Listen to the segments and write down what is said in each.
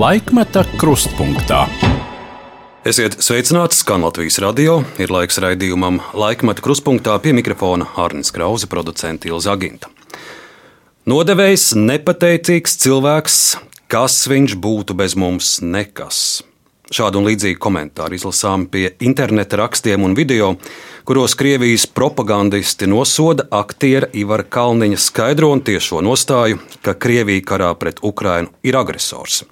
Laikmeta krustpunktā. Esiet sveicināti, skan Latvijas radio. Ir laiks raidījumam Laikmeta krustpunktā pie mikrofona Hārnis Krause, producents Ilza Aginta. Nodevējs, nepateicīgs cilvēks, kas viņš būtu bez mums, nekas. Šādu un līdzīgu komentāru izlasām pie interneta rakstiem un video, kuros Krievijas propagandisti nosoda aktiera Ivara Kalniņa skaidro un tiešo nostāju, ka Krievija karā pret Ukrainu ir agresors.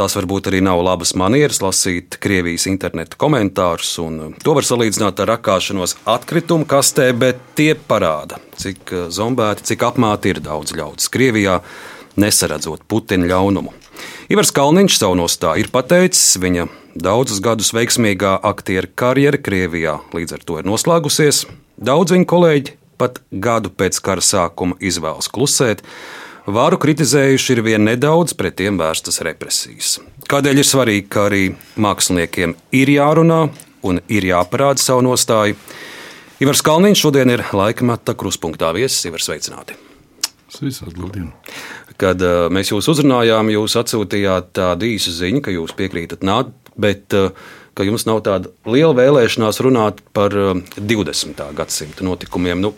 Tās varbūt arī nav labas manieres lasīt Krievijas interneta komentārus, un to var salīdzināt ar rakāšanos atkritumu kastē, bet tie parāda, cik zombēti, cik apmāti ir daudz ļaudis Krievijā, nesaredzot Putina ļaunumu. Ivars Kalniņš savu nostāju ir pateicis, viņa daudzus gadus veiksmīgā aktiera karjera Krievijā līdz ar to ir noslēgusies. Daudz viņa kolēģi pat gadu pēc kara sākuma izvēlas klusēt, Varu kritizējuši ir vien nedaudz pret tiem vērstas represijas. Kādēļ ir svarīgi, ka arī māksliniekiem ir jārunā un ir jāparāda savu nostāju? Ivars Kalniņš šodien ir laikmeta kruspunktā viesis. Ivars sveicināti! Kad uh, mēs jūs uzrunājām, jūs atsūtījāt tādu īsu ziņu, ka jūs piekrītat nākt, bet uh, ka jums nav tāda liela vēlēšanās runāt par uh, 20. gadsimta notikumiem. Nu,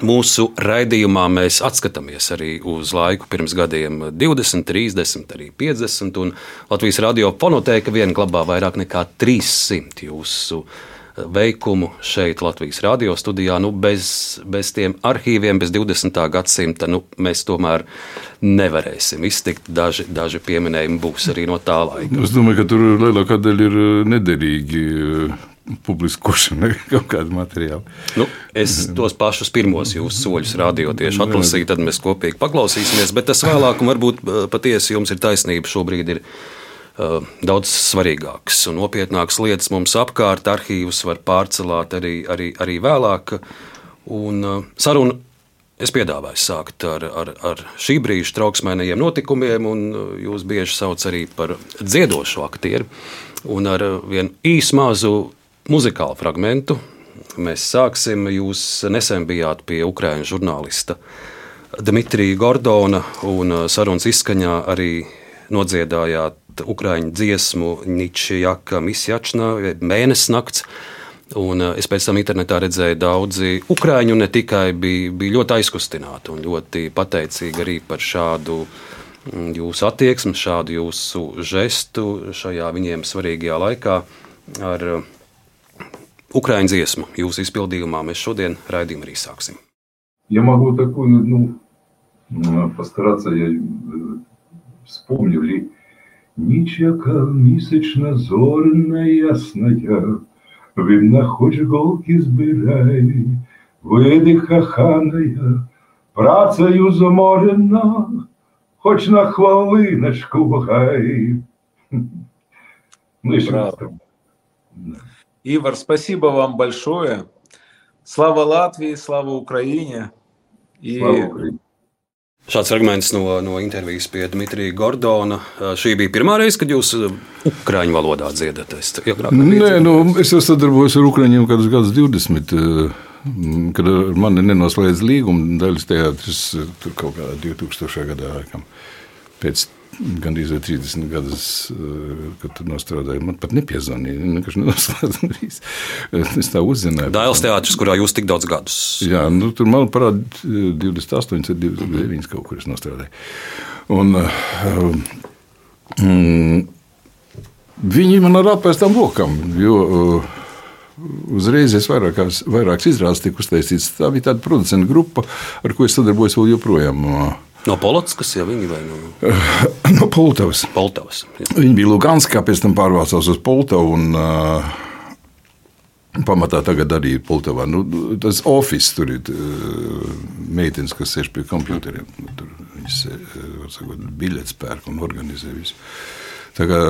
Mūsu raidījumā mēs atskatāmies arī uz laiku pirms gadiem 20, 30, arī 50. Latvijas radio fonotēka vien glabā vairāk nekā 300 jūsu veikumu šeit, Latvijas radio studijā. Nu, bez, bez tiem arhīviem, bez 20. gadsimta nu, mēs tomēr nevarēsim iztikt. Daži, daži pieminējumi būs arī no tā laika. Es domāju, ka tur lielākā daļa ir nederīgi publiskošana kaut kāda materiāla. Nu, es tos pašus pirmos jūsu soļus radio tieši atlasīju, tad mēs kopīgi paklausīsimies. Bet tas vēlāk, un varbūt patiesi jums ir taisnība, šobrīd ir uh, daudz svarīgākas un nopietnākas lietas mums apkārt. Arhīvus var pārcelāt arī, arī, arī vēlāk. Un, uh, sarunu es piedāvāju sākt ar, ar, ar šī brīža trauksmēnajiem notikumiem, un jūs bieži sauc arī par dziedošu aktieru. Un ar vienu īsu mazu muzikālu fragmentu. Mēs sāksim. Jūs nesen bijāt pie ukrāņu žurnālista Dmitrija Gordona un sarunas izskaņā arī nodziedājāt ukrāņu dziesmu Ničijaka Misjačna, mēnesis nakts. Un es pēc tam internetā redzēju, ka daudzi ukrāņi ne tikai bija, bija ļoti aizkustināti un ļoti pateicīgi arī par šādu mm, jūsu attieksmi, šādu jūsu žestu šajā viņiem svarīgajā laikā ar Ukraiņu dziesmu jūsu izpildījumā mēs šodien raidījumu arī sāksim. Я могу такую, ну, постараться, я вспомню ли. Нічяка місячна зорна ясная, Видно, хоч голки збирай, видиха ханая, працею заморена, хоч на хвилиночку гай. Ну, еще раз там. Да. Ивар, спасибо вам большое. Слава Латвии, слава Украине. И... Слава Украине. Šāds fragments no, no intervijas pie Dmitrija Gordona. Šī bija pirmā reize, kad jūs ukrāņu valodā dziedat. Es, Nē, nu, es jau sadarbojos ar ukrāņiem kādus gadus 20. Kad ar mani nenoslēdz līgumu daļas teātris tur kaut kādā 2000. gadā. Pēc gandrīz 30 gadus, eh, kad tur strādāju. Man pat nepiezvanīja. Nekas nenoslēdz. Es tā uzzināju. Dāļas teātris, kurā jūs tik daudz gadus. Jā, nu, tur man parāda 28, 29 kaut kur es nostrādāju. Un, um, viņi man ar apēstām rokām. Jo, uh, Uzreiz es vairākās, vairākas izrādes tiku uztaisīts. Tā bija tāda producenta grupa, ar ko es sadarbojos vēl joprojām. Uh, No Polockas jau viņi vai no, no Poltavas. Poltavas viņi bija Luganskā, pēc tam pārvācās uz Poltavu. Un, uh, Pamatā tagad arī ir Poltavā. Nu, tas oficiāls tur ir uh, meitenes, kas sēž pie kompjuteriem. Tur viņas sakot, biļetes pērk un organizē visu. Tā kā,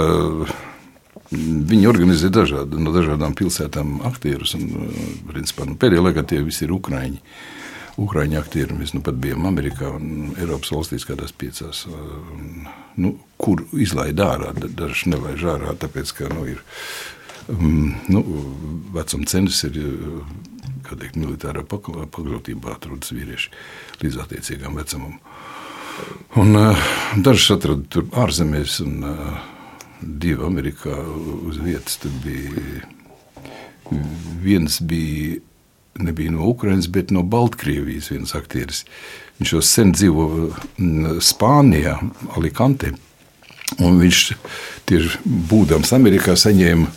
Viņi organizē dažādi, no dažādām pilsētām aktierus. Un, principā, nu, pēdējā laikā tie visi ir Ukrāņi. Uh, Ukrāņu aktieriem. Mēs nu pat bijām Amerikā un Eiropas valstīs, kādās piecās, nu, kur izlaida ārā. Dažs nelaiž ārā, tāpēc, ka nu, ir. Um, nu, vecuma cenas ir teikt, militārā pagrotībā, atrodas vīrieši līdz attiecīgam vecumam. Un, uh, dažus atradu tur ārzemēs, un uh, divi Amerikā uz vietas. Viens bija. Nebija no Ukrainas, bet no Baltkrievijas viens aktieris. Viņš jau sen dzīvo mm, Spānijā, Alicante. Un viņš tieši būdams Amerikā saņēma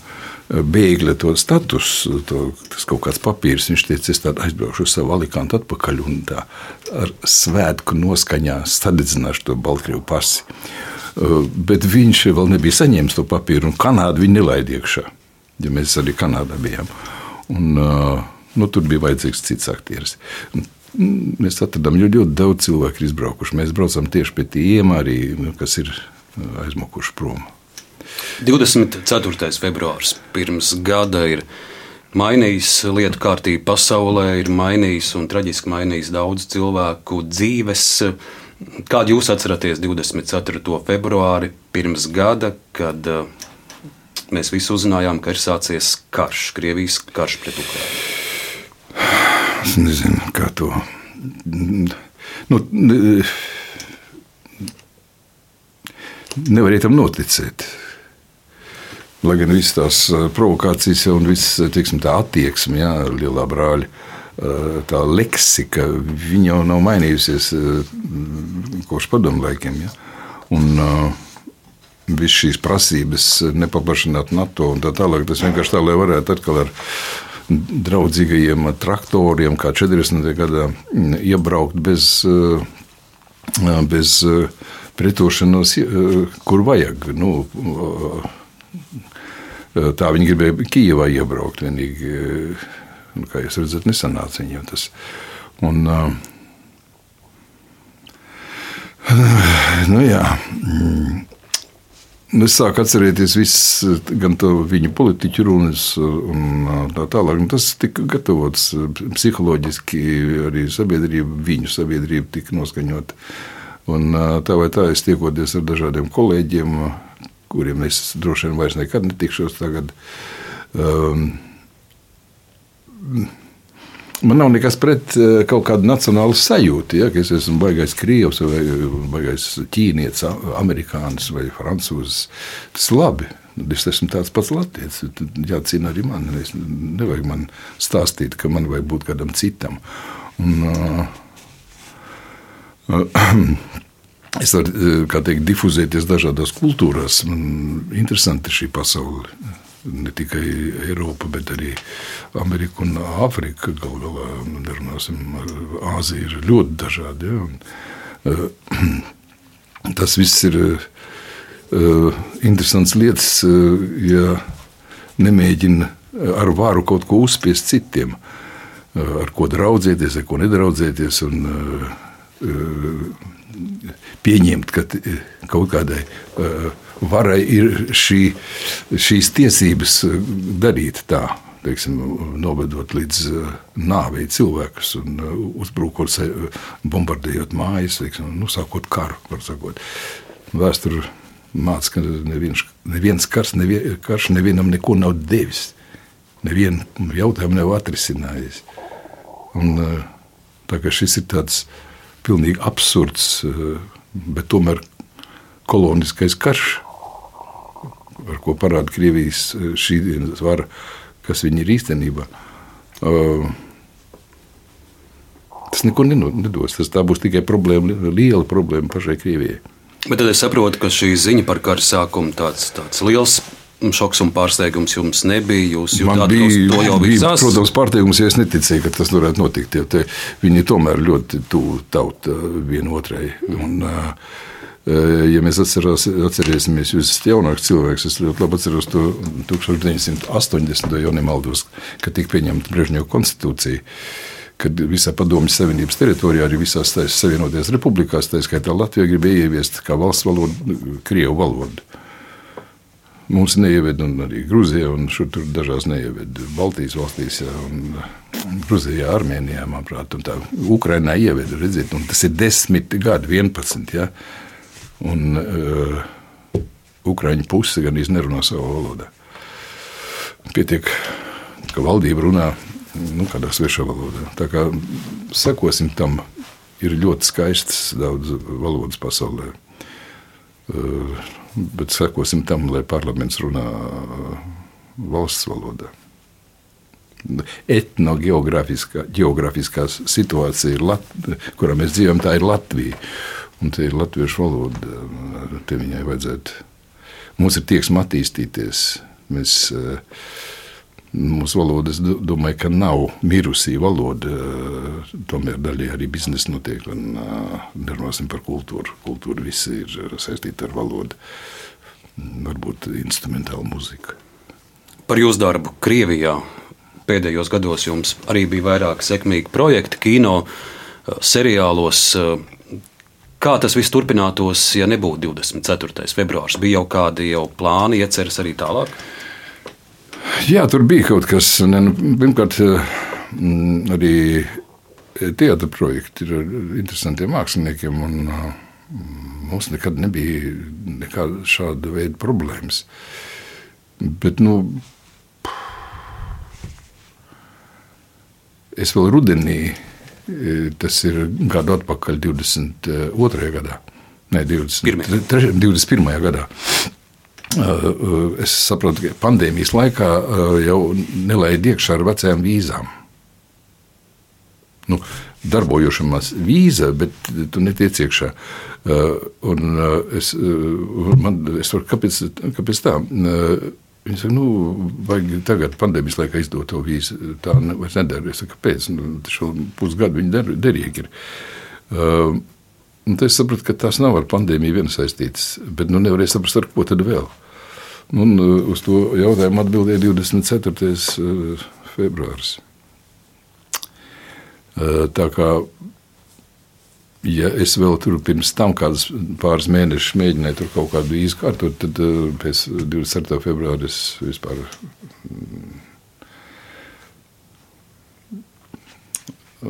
bēgļa to statusu, to, tas kaut kāds papīrs. Viņš teica, es aizbraukšu uz savu alikantu atpakaļ un tā ar svētku noskaņā sadedzināšu to Baltkrievu pasi. Uh, bet viņš vēl nebija saņēmis to papīru, un Kanādu viņa nelaida iekšā, ja mēs arī Kanādā bijām. Un, uh, nu, tur bija vajadzīgs cits aktieris. Mēs atradām ļoti, ļoti daudz cilvēku izbraukuši. Mēs braucam tieši pie tiem, arī, nu, kas ir uh, aizmukuši prom. 24. februāris pirms gada ir mainījis lietu kārtību pasaulē, ir mainījis un traģiski mainījis daudz cilvēku dzīves. Kādu jūs atceraties 24. februāri pirms gada, kad uh, mēs visi uzzinājām, ka ir sācies karš, Krievijas karš pret Ukrajinu? Es nezinu, kā to. Nu, nevar tam noticēt. Lai gan visas tās eh, provokācijas un viss teiksim, tā attieksme, jā, lielā brāļa, eh, tā leksika, viņa jau nav mainījusies eh, kopš padomu laikiem. Ja? Un, Visas šīs prasības, nepaplašināt NATO un tā tālāk, tas vienkārši tā, lai varētu atkal ar draudzīgajiem traktoriem, kā 40. gadā, mm, iebraukt bez, bez pretošanos, kur vajag. Nu, Tā viņi gribēja Kijavā iebraukt. Vienīgi, nu, kā jūs redzat, nesanāca viņiem tas. Un, nu, jā. Es sāku atcerēties visu, gan to viņu politiķu runas, un tā tālāk. Un tas tika gatavots psiholoģiski, arī sabiedrība, viņu sabiedrība tika noskaņota. Un tā vai tā, es tiekoties ar dažādiem kolēģiem, kuriem es droši vien vairs nekad netikšos tagad. Um, Man nav nekas pret uh, kaut kādu nacionālu sajūtu, ja, ka es esmu baigais krievs, vai baigais ķīnietis, amerikānis vai francūzis. Tas ir labi. Es esmu tāds pats latviečs. Jācīna arī man. Es nevajag man stāstīt, ka man vajag būt kādam citam. Un, uh, uh, Es varu eh, teikt, difuzēties dažādās kultūrās. Man interesanti šī pasaule. Ne tikai Eiropa, bet arī Amerika un Āfrika. Galu galā, runāsim, Āzija ir ļoti dažāda. Ja? Un, uh, tas viss ir uh, interesants lietas, uh, ja nemēģina ar varu kaut ko uzspiest citiem, uh, ar ko draudzēties, ar ko nedraudzēties. Un, uh, pieņemt, ka kaut kādai e, varai ir šī, šīs tiesības e, darīt tā. Teiksim, novedot līdz nāvei cilvēkus, un uzbrukot, bombardējot mājas, teiksim, nu, sākot karu. Vēsture māca, ka neviens, neviens kars, nevien, karš nevienam neko nav devis. Nevienu jautājumu nav atrisinājis. Un, tā kā šis ir tāds pilnīgi absurds bet tomēr koloniskais karš, ar ko parāda Krievijas eh, šī dienas vara, kas viņi ir īstenībā. Uh, tas neko nedos. Tas būs tikai problēma, liela problēma pašai Krievijai. Bet tad es saprotu, ka šī ziņa par kara sākumu tāds, tāds liels šoks un pārsteigums jums nebija. Jūs jutāt, bija, to jau bija. Protams, pārsteigums, ja es neticēju, ka tas varētu notikt. Ja viņi tomēr ļoti tuvu tauta vienotrai. Un, Ja mēs atceros, atcerēsimies, jūs esat jaunāks cilvēks, es ļoti labi atceros to 1980. jau nemaldos, kad tika pieņemta Brežņeva konstitūcija kad visā Padomju Savienības teritorijā, arī visās Savienotajās republikās, tā skaitā Latvija gribēja ieviest kā valsts valodu Krievu valodu. Mums neieveda, un arī Grūzijā, un šur tur dažās neieveda. Baltijas valstīs, jā, un Grūzijā, Armēnijā, manuprāt, un tā Ukrainā ieveda. Redziet, tas ir desmit gadi, 11. Ja? Un uh, Ukrāņu puse gan nerunā savā valodā. Pietiek, ka valdība runā nu, kādā svešā valodā. Tā kā sekosim tam ir ļoti skaistas daudz valodas pasaulē. Uh, bet sekosim tam, lai parlaments runā valsts valodā. Etnogeogrāfiskā situācija, Lat kurā mēs dzīvojam, tā ir Latvija. Un te ir latviešu valoda. Te viņai vajadzētu. Mums ir tieksme attīstīties. Mēs, mūsu valoda, es domāju, ka nav mirusī valoda. Tomēr daļai arī biznesa notiek. Un nerunāsim par kultūru. Kultūra viss ir saistīta ar valodu. Varbūt instrumentāla mūzika. Par jūsu darbu Krievijā pēdējos gados jums arī bija vairāk sekmīgi projekti, kino, seriālos. Kā tas viss turpinātos, ja nebūtu 24. februāris? Bija jau kādi jau plāni, ieceras arī tālāk? Jā, tur bija kaut kas. Ne, nu, pirmkārt, arī teātris projekti ir interesantiem māksliniekiem. Un, mums nekad nebija nekāda šāda veida problēmas. Bet, nu, Es vēl rudenī, tas ir gadu atpakaļ, 22. gadā, ne 20, 3, 21. gadā. E, e, es saprotu, ka pandēmijas laikā jau nelaid iekšā ar vecajām vīzām. Nu, darbojošamās vīza, bet tu netiec iekšā. Un es, man, es varu, kāpēc, kāpēc tā? Viņi saka, nu, vajag tagad, pandēmijas laikā, izdot to vīzu. Tā vairs nedara. Es saku, kāpēc? Nu, šo pusgadu viņi der, derīgi ir. Uh, es sapratu, ka tās nav ar pandēmiju vien saistītas, bet nu, nevarēju saprast, ar ko tad vēl. Un, uh, uz to jautājumu atbildēja 24. Uh, februāris. Uh, tā kā ja es vēl tur pirms tam kādus pāris mēnešus mēģināju tur kaut kādu izkārtot, tad eh, pēc 27. februāra es vispār mm,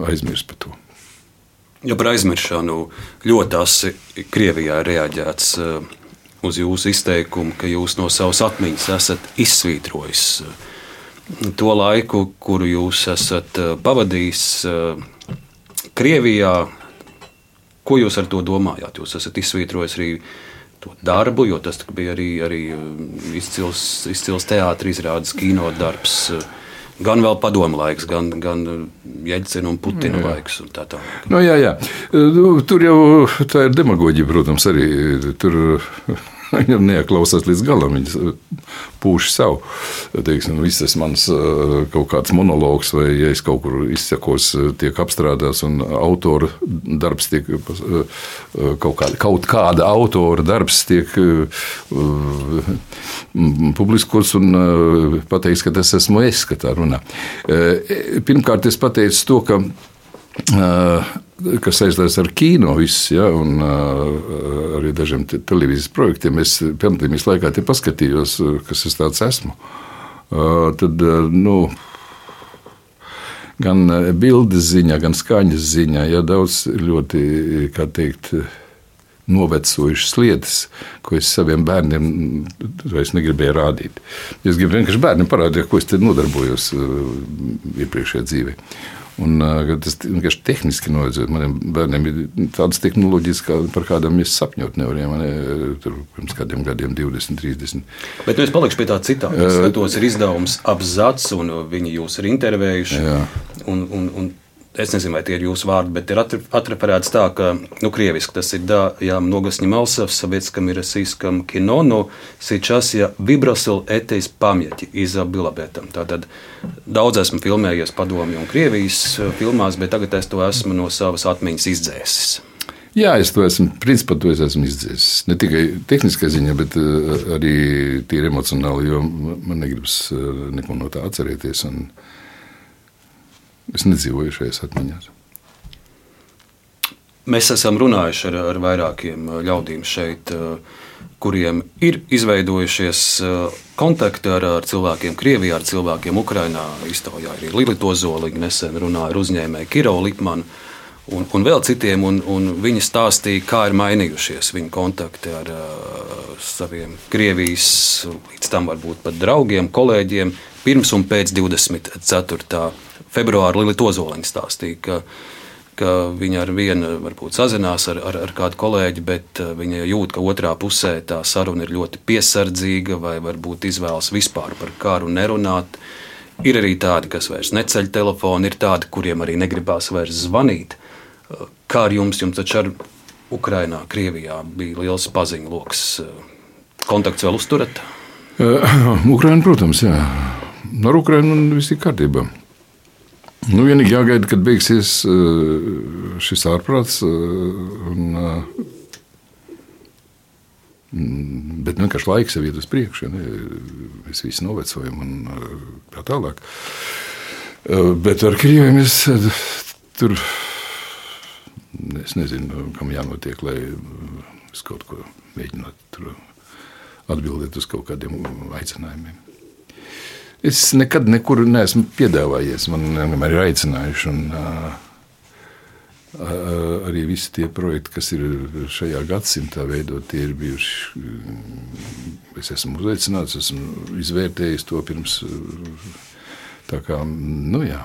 aizmirsu par to. Ja par aizmiršanu ļoti asi Krievijā ir reaģēts eh, uz jūsu izteikumu, ka jūs no savas atmiņas esat izsvītrojis eh, to laiku, kuru jūs esat pavadījis Krievijā, Ko jūs ar to domājāt? Jūs esat izsvītrojis arī to darbu, jo tas bija arī, arī um, izcils, izcils teātris, izrādes kino darbs. Gan vēl padomu laiks, gan, gan Jēdzina un Putina jā. laiks. Un tā tālāk. Nu, jā, jā. Nu, tur jau tā ir demagoģija, protams, arī. Tur Viņam neklausās līdz galam. Viņš uh, pūš savu. Teiksim, viss tas mans uh, kaut kāds monologs, vai ja es kaut kur izsakos, uh, tiek apstrādāts, un autora darbs tiek kaut kāda, kaut kāda autora darbs tiek publiskots un pateiks, ka tas esmu es, ka tā runā. Pirmkārt, es pateicu to, ka kas saistās ar kino, viss, ja, un uh, arī dažiem te, televīzijas projektiem. Es pandēmijas laikā paskatījos, kas es tāds esmu. Uh, tad, uh, nu, gan bildes ziņā, gan skaņas ziņā, ja daudz ļoti, kā teikt, novecojušas lietas, ko es saviem bērniem vairs negribēju rādīt. Es gribu vienkārši bērniem parādīt, ko es te nodarbojos iepriekšējā dzīvē. Un, tas vienkārši tehniski novedzot. Maniem bērniem ir tādas tehnoloģijas, kā, par kādām mēs sapņot nevarējām. Ne, tur pirms kādiem gadiem, 20, 30. Bet nu, es palikšu pie tā citā. Es skatos, ir izdevums apzats, un viņi jūs ir intervējuši. Un, un, un es nezinu, vai tie ir jūsu vārdi, bet ir atreferēts tā, ka, nu, krieviski tas ir да, я много снимался в советском и российском кино, но сейчас я выбросил это из памяти и забыл об этом. Tātad daudz esmu filmējies padomju un Krievijas filmās, bet tagad es to esmu no savas atmiņas izdzēsis. Jā, es to esmu, principā, to es esmu izdzēsis. Ne tikai tehniskā ziņā, bet arī tīri emocionāli, jo man negribas neko no tā atcerēties. Un, uh, Es nedzīvoju šajās atmiņās. Mēs esam runājuši ar, ar vairākiem ļaudīm šeit, kuriem ir izveidojušies kontakti ar, ar cilvēkiem Krievijā, ar cilvēkiem Ukrajinā. Iztaujā arī Lilita Ozoliņa nesen runāja ar uzņēmēju Kiro Lipmanu. Un, un vēl citiem, un, un viņi stāstīja, kā ir mainījušies viņu kontakti ar uh, saviem Krievijas, līdz tam varbūt pat draugiem, kolēģiem, pirms un pēc 24 februāra Lilita Ozoliņa stāstīja, ka ka viņa ar vienu varbūt sazinās ar, ar, ar kādu kolēģi, bet viņa jūt, ka otrā pusē tā saruna ir ļoti piesardzīga, vai varbūt izvēlas vispār par kāru nerunāt. Ir arī tādi, kas vairs neceļ telefonu, ir tādi, kuriem arī negribās vairs zvanīt. Kā ar jums, jums taču ar Ukrainā, Krievijā bija liels paziņu lokus. Kontakts vēl uzturat? Ukraina, protams, jā. Ar Ukrainu viss ir kārtībā. Nu, vienīgi jāgaida, kad beigsies šis ārprāts. Un, bet vienkārši laiks iet uz priekšu. Ne? Mēs visi novecojam un tā tālāk. Bet ar Krieviju mēs tur es nezinu, kam jānotiek, lai es kaut ko mēģinātu atbildēt uz kaut kādiem aicinājumiem. Es nekad nekur neesmu piedāvājies. Man vienmēr ir aicinājuši. Un, arī visi tie projekti, kas ir šajā gadsimtā veidoti, ir bijuši. Es esmu uzaicināts, esmu izvērtējis to pirms. Tā kā, nu jā.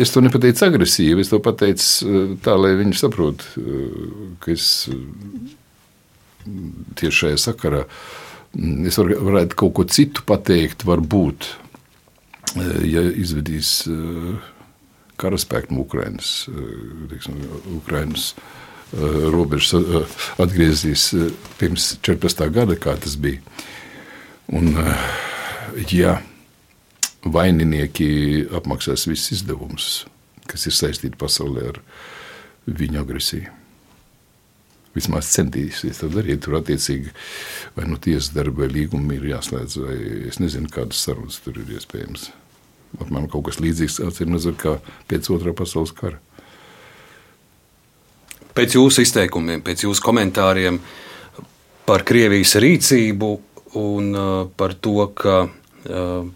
Es to nepateicu agresīvi, es to pateicu tā, lai viņi saprotu, ka es tieši šajā sakarā. Es var, varētu kaut ko citu pateikt, varbūt, ja izvedīs karaspēku no Ukrainas, teiksim, Ukrainas robežas atgriezīs pirms 14. gada, kā tas bija. Un, ja vaininieki apmaksās visus izdevumus, kas ir saistīti pasaulē ar viņu agresiju vismaz centīsies to darīt. Tur attiecīgi vai nu tiesas darba vai līguma ir jāslēdz, vai es nezinu, kādas sarunas tur ir iespējams. Man kaut kas līdzīgs atcīm kā pēc otrā pasaules kara. Pēc jūsu izteikumiem, pēc jūsu komentāriem par Krievijas rīcību un uh, par to, ka uh,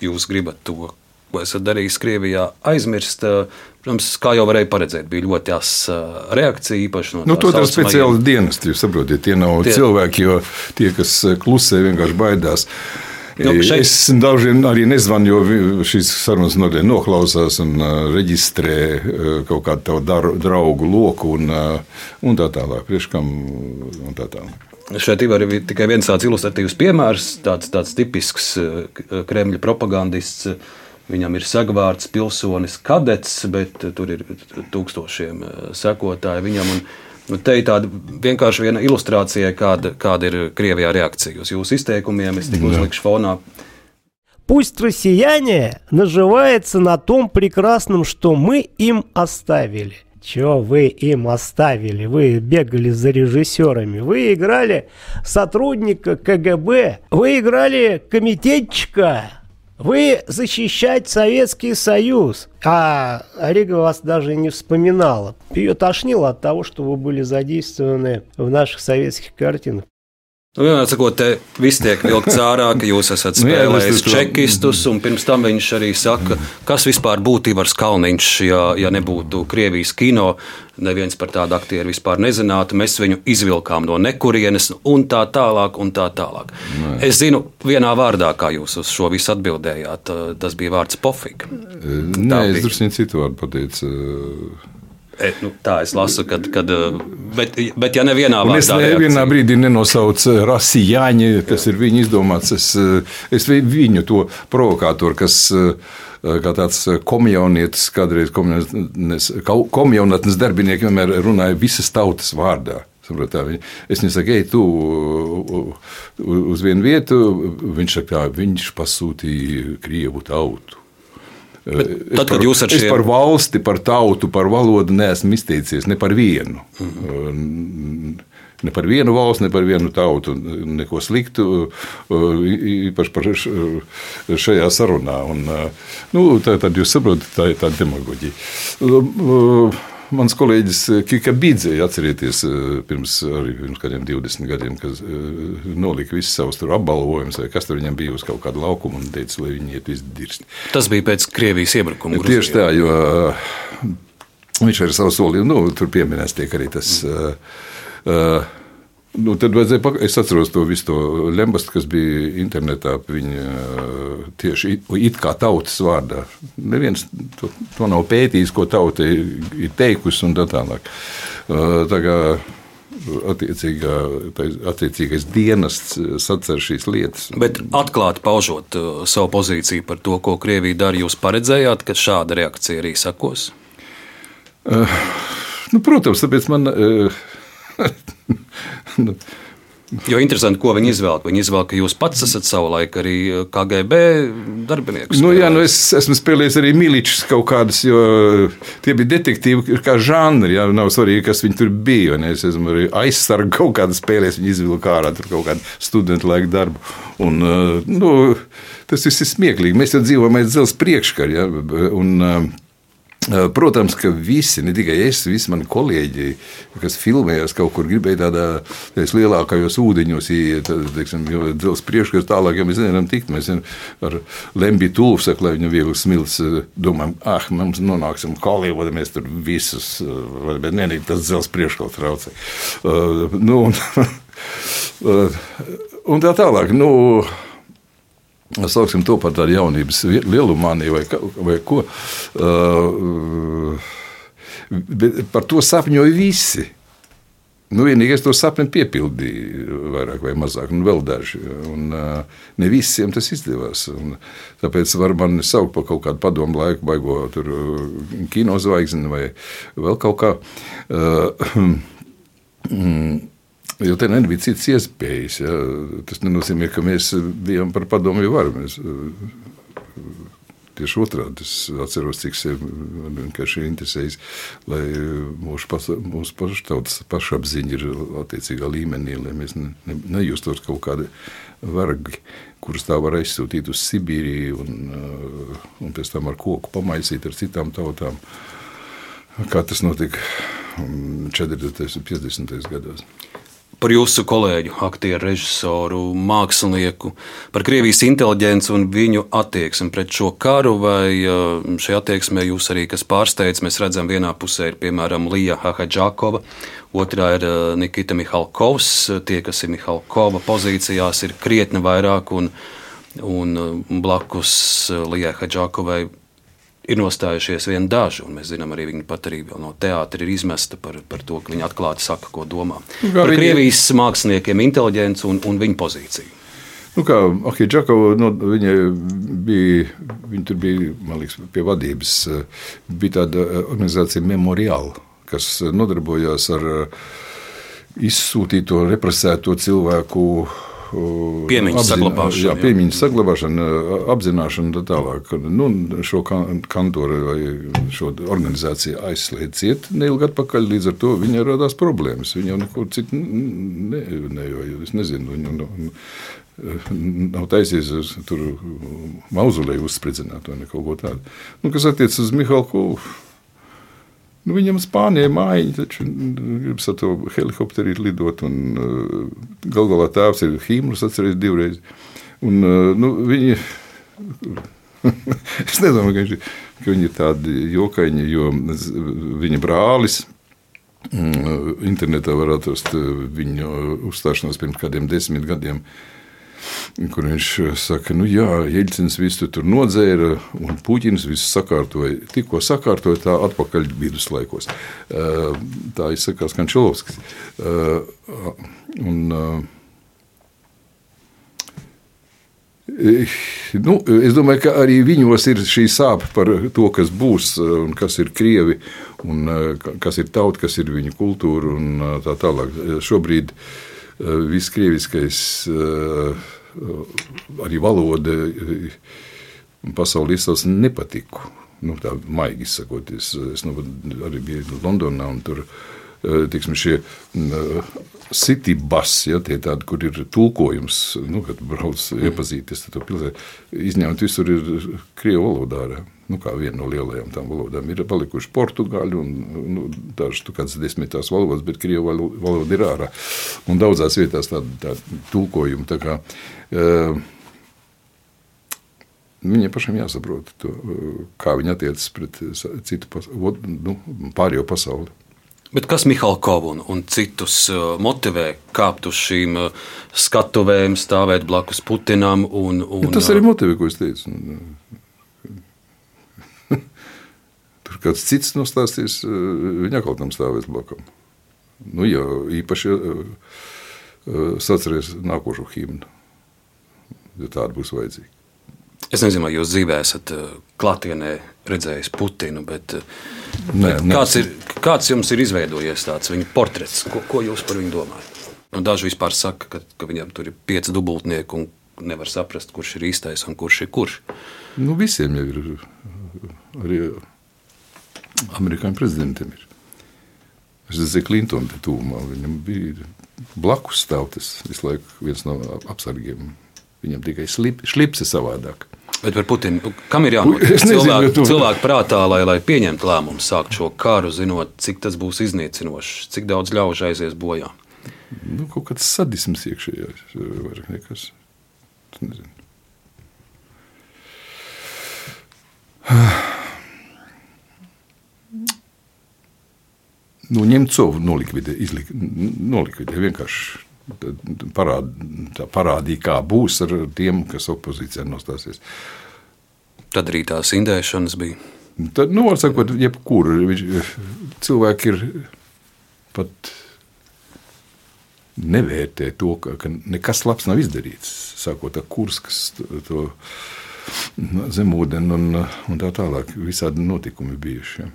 jūs gribat to, ko esat darījis Krievijā, aizmirst. Uh, Protams, kā jau varēja paredzēt, bija ļoti asa reakcija. Īpaši no nu, to ir speciāli dienesti. Jūs saprotat, tie nav tie... cilvēki, jo tie, kas klusē, vienkārši baidās. Nu, šeit... Es daudziem arī nezvanu, jo šīs sarunas noteikti noklausās un reģistrē kaut kādu tavu draugu loku un, un tā tālāk. Priekškam un tā tālāk. Šeit ir arī tikai viens tāds ilustratīvs piemērs, tāds, tāds tipisks Kremļa propagandists Viņam ir sagvārds pilsonis kadets, bet tur ir tūkstošiem eh, sekotāju viņam. Un, nu, te ir tāda vienkārši viena ilustrācija, kāda, kāda ir Krievijā reakcija uz jūsu izteikumiem. Es tikai uzlikšu fonā. Пусть россияне наживаются на том прекрасном, что мы им оставили. Чего вы им оставили? Вы бегали за режиссерами. Вы играли сотрудника КГБ. Вы играли комитетчика. Вы защищать Советский Союз. А Рига вас даже не вспоминала. Ее тошнило от того, что вы были задействованы в наших советских картинах. Nu, vienmēr sakot, te viss tiek vilkts ārā, ka jūs esat nu spēlējis čekistus, un pirms tam viņš arī saka, kas vispār būtu Ivars Kalniņš, ja, ja nebūtu Krievijas kino. Neviens par tādu aktieru vispār nezinātu. Mēs viņu izvilkām no nekurienes, un tā tālāk. Un tā tālāk. Nē. Es zinu, vienā vārdā, kā jūs uz šo visu atbildējāt, tas bija vārds pofika. Nē, es drusku citu vārdu pateicu. E, nu, tā es lasu, kad, kad bet, bet ja nevienā vārdā. Es nevienā brīdī nenosaucu rasi Jāņi, tas Jā. ir viņa izdomāts. Es, es viņu to provokātoru, kas kā tāds komjaunietis, kādreiz komjaunatnes darbinieki vienmēr runāja visas tautas vārdā. Es viņam saku, ej, tu uz vienu vietu. Viņš saka, viņš pasūtīja Krievu tautu. Bet tad, kad jūs ar šiem... Par valsti, par tautu, par valodu neesmu izteicies ne par vienu. Mm -hmm. Ne par vienu valsti, ne par vienu tautu, neko sliktu, īpaši par šajā sarunā. Un, nu, tā, tad jūs saprotat, tā ir tāda demagoģija mans kolēģis eh, Kika Bīdzē, atcerieties, eh, pirms, pirms kādiem 20 gadiem, kad eh, nolika visus savus apbalvojumus, vai kas tur viņam bija uz kaut kādu laukumu un teica, lai viņi iet visdirsti. Tas bija pēc Krievijas iebrukuma. Tieši tā, jo viņš ar savu solījumu, nu, tur pieminēts tiek arī tas. Uh, uh, Nu, tad vajadzēja, pak- es atceros to visu to lembastu, kas bija internetā. Viņa uh, tieši it, it kā tautas vārdā. Neviens to, to nav pētījis, ko tauta ir, teikusi un tā tālāk. Uh, Tā kā attiecīgais dienests sacer šīs lietas. Bet atklāti paužot uh, savu pozīciju par to, ko Krievija dara, jūs paredzējāt, ka šāda reakcija arī sekos? Nu, protams, tāpēc man. Uh, Jo interesanti, ko viņi izvēlēja. Viņi izvēlēja, ka jūs pats esat savulaik arī uh, KGB darbinieks. Nu, jā, nu es esmu spēlējis arī miličus kaut kādus, jo tie bija detektīvi kā žanri. Jā, nav svarīgi, kas viņi tur bija. un Es esmu arī aizsargu kaut kādu spēlējis, viņi izvilka ārā kaut kādu studentu laiku darbu. Un, uh, nu, tas viss ir smieklīgi. Mēs jau dzīvojam aiz dzelzs priekškara. Jā, un, uh, Protams, ka visi, ne tikai es, visi mani kolēģi, kas filmējās kaut kur, gribēja tādā lielākajos ūdeņos, iet, jo dzelzs priekškars tālāk, ja mēs nevaram tikt. Mēs ar Lembiju Tūlu saku, lai viņu viegli smilts, domājam, ah, mums nonāksim Holivudā, mēs tur visus, bet ne, tas dzelzs priekškars traucē. Uh, nu, un, un tā tālāk. Nu, Sauksim to par tādu jaunības lielumāniju vai, vai ko. Uh, par to sapņoja visi. Nu, vienīgais to sapni piepildīja, vairāk vai mazāk, un vēl daži. Un, uh, ne visiem tas izdevās. Un, tāpēc var man saukt par kaut kādu padomu laiku, baigo tur uh, kino zvaigzni vai vēl kaut kā. Uh, Jo te nebija citas iespējas. Ja. Tas nenozīmē, ka mēs bijām par padomu varu. Mēs, Tieši otrādi es atceros, cik sev vienkārši interesējas, lai mūsu, pasa, mūsu pašu tautas pašapziņa ir attiecīgā līmenī, lai mēs ne, ne, nejustos kaut kādi vergi, kurus tā var aizsūtīt uz Sibīriju un, uh, un pēc tam ar koku pamaisīt ar citām tautām, kā tas notika mm, 40. un 50. gados par jūsu kolēģu, aktieru, režisoru, mākslinieku, par Krievijas inteliģenci un viņu attieksmi pret šo karu, vai uh, šajā attieksmē jūs arī kas pārsteidz? Mēs redzam, vienā pusē ir piemēram Lija Hahadžakova, otrā ir uh, Nikita Mihalkovs. Tie, kas ir Mihalkova pozīcijās, ir krietni vairāk, un, un uh, blakus Lijai Hadžakovai ir nostājušies vien daži, un mēs zinām, arī viņa pat arī no teātra ir izmesta par, par to, ka viņa atklāti saka, ko domā. kā Par viņi- Krievijas māksliniekiem inteliģenci un, un viņa pozīciju. Nu, kā Ahija Džakova, nu, viņa bija, viņa tur bija, man liekas, pie vadības, eh, bija tāda eh, organizācija Memorial, kas eh, nodarbojās ar izsūtīto, represēto cilvēku uh, Piemiņas saglabāšanu, Jā, piemiņas saglabāšanu, apzināšanu un tā tālāk. Nu, šo kan- kantoru vai šo organizāciju aizslēdz ciet neilgi atpakaļ, līdz ar to viņai radās problēmas. Viņa jau nekur citur ne, ne, es nezinu. Viņa, nu, Nav taisies uz tur mauzoleju uzspridzināt vai kaut ko tādu. Nu, kas attiecas uz Mihālu Nu, viņam Spānijā mājiņa, taču gribas ar to helikopteri lidot. Un, uh, gal galā tēvs ir Hīmlis, atceries divreiz. Un, uh, nu, viņi, es nedomāju, ka, viņš, ka viņi ir tādi jokaini, jo viņa brālis. mm, Internetā var atrast uh, viņu uzstāšanos pirms kādiem desmit gadiem, kur viņš uh, saka, nu jā, Jeļcins visu tur nodzēra un Puķins visu sakārtoja. Tikko sakārtoja tā atpakaļ viduslaikos. Uh, Tā izsakās Kančelovskis. Uh, Un, Nu, es domāju, ka arī viņos ir šī sāpe par to, kas būs kas ir krievi, kas ir tauta, kas ir viņu kultūra un tā tālāk. Šobrīd uh, viss krieviskais, uh, arī valoda, pasaulē izsauc nepatiku. Nu, tā maigi izsakoties. Es nu, arī biju Londonā un tur eh, tiksim, šie city bus, ja, tie tādi, kur ir tulkojums, nu, kad brauc iepazīties ar to pilsētu, izņemt visur ir krievu valodā. ārā. Nu, kā viena no lielajām tām valodām ir palikuši portugāļu un nu, dažas tu kādas desmitās valodas, bet krievu valo- valoda ir ārā. Un daudzās vietās tāda tā tulkojuma. Tā kā, uh, Viņiem pašiem jāsaprot, to, kā viņi attiecas pret citu pas, ot- nu, pārējo pasauli. Bet kas Mihalkovu un, un citus uh, motivē kāpt uz šīm skatuvēm, stāvēt blakus Putinam? Un, un, Nu, tas arī motivē, ko es teicu. Un, Tur kāds cits nostāstīs, eh, viņa kaut kam stāvēs blakus. Nu, jā, īpaši eh, eh, sacerēs nākošo himnu, ja tāda būs vajadzīga. Es nezinu, vai jūs dzīvē esat klātienē redzējis Putinu, bet Nē, nē. kāds, ir, kāds jums ir izveidojies tāds viņa portrets? Ko, ko jūs par viņu domājat? Nu, daži vispār saka, ka, ka viņam tur ir pieci dubultnieki un nevar saprast, kurš ir īstais un kurš ir kurš. Nu, visiem jau ir. Arī amerikāņu prezidentiem ir. Es redzēju, Klintonu te tūmā. Viņam bija blakus stāvtas visu laiku viens no apsargiem. Viņam tikai slip, šlips ir savādāk. Bet par Putinu, nu, kam ir jānotiek cilvēku, cilvēku prātā, lai, lai pieņemtu lēmumu sākt šo karu, zinot, cik tas būs iznīcinošs, cik daudz ļaužu aizies bojā? Nu, kaut kāds sadisms iekšējā. Vairāk nekas. Nezinu. Nu, Ņemcovu nolikvidē, izlik, nolikvidē vienkārši parād, tā parādīja, kā būs ar tiem, kas opozīcijā nostāsies. Tad arī tās indēšanas bija. Tad, nu, var sakot, jebkur cilvēki ir pat nevērtē to, ka, ka nekas labs nav izdarīts. Sākot ar kurskas, to zemūdeni un, un tā tālāk. Visādi notikumi bijuši. Ja.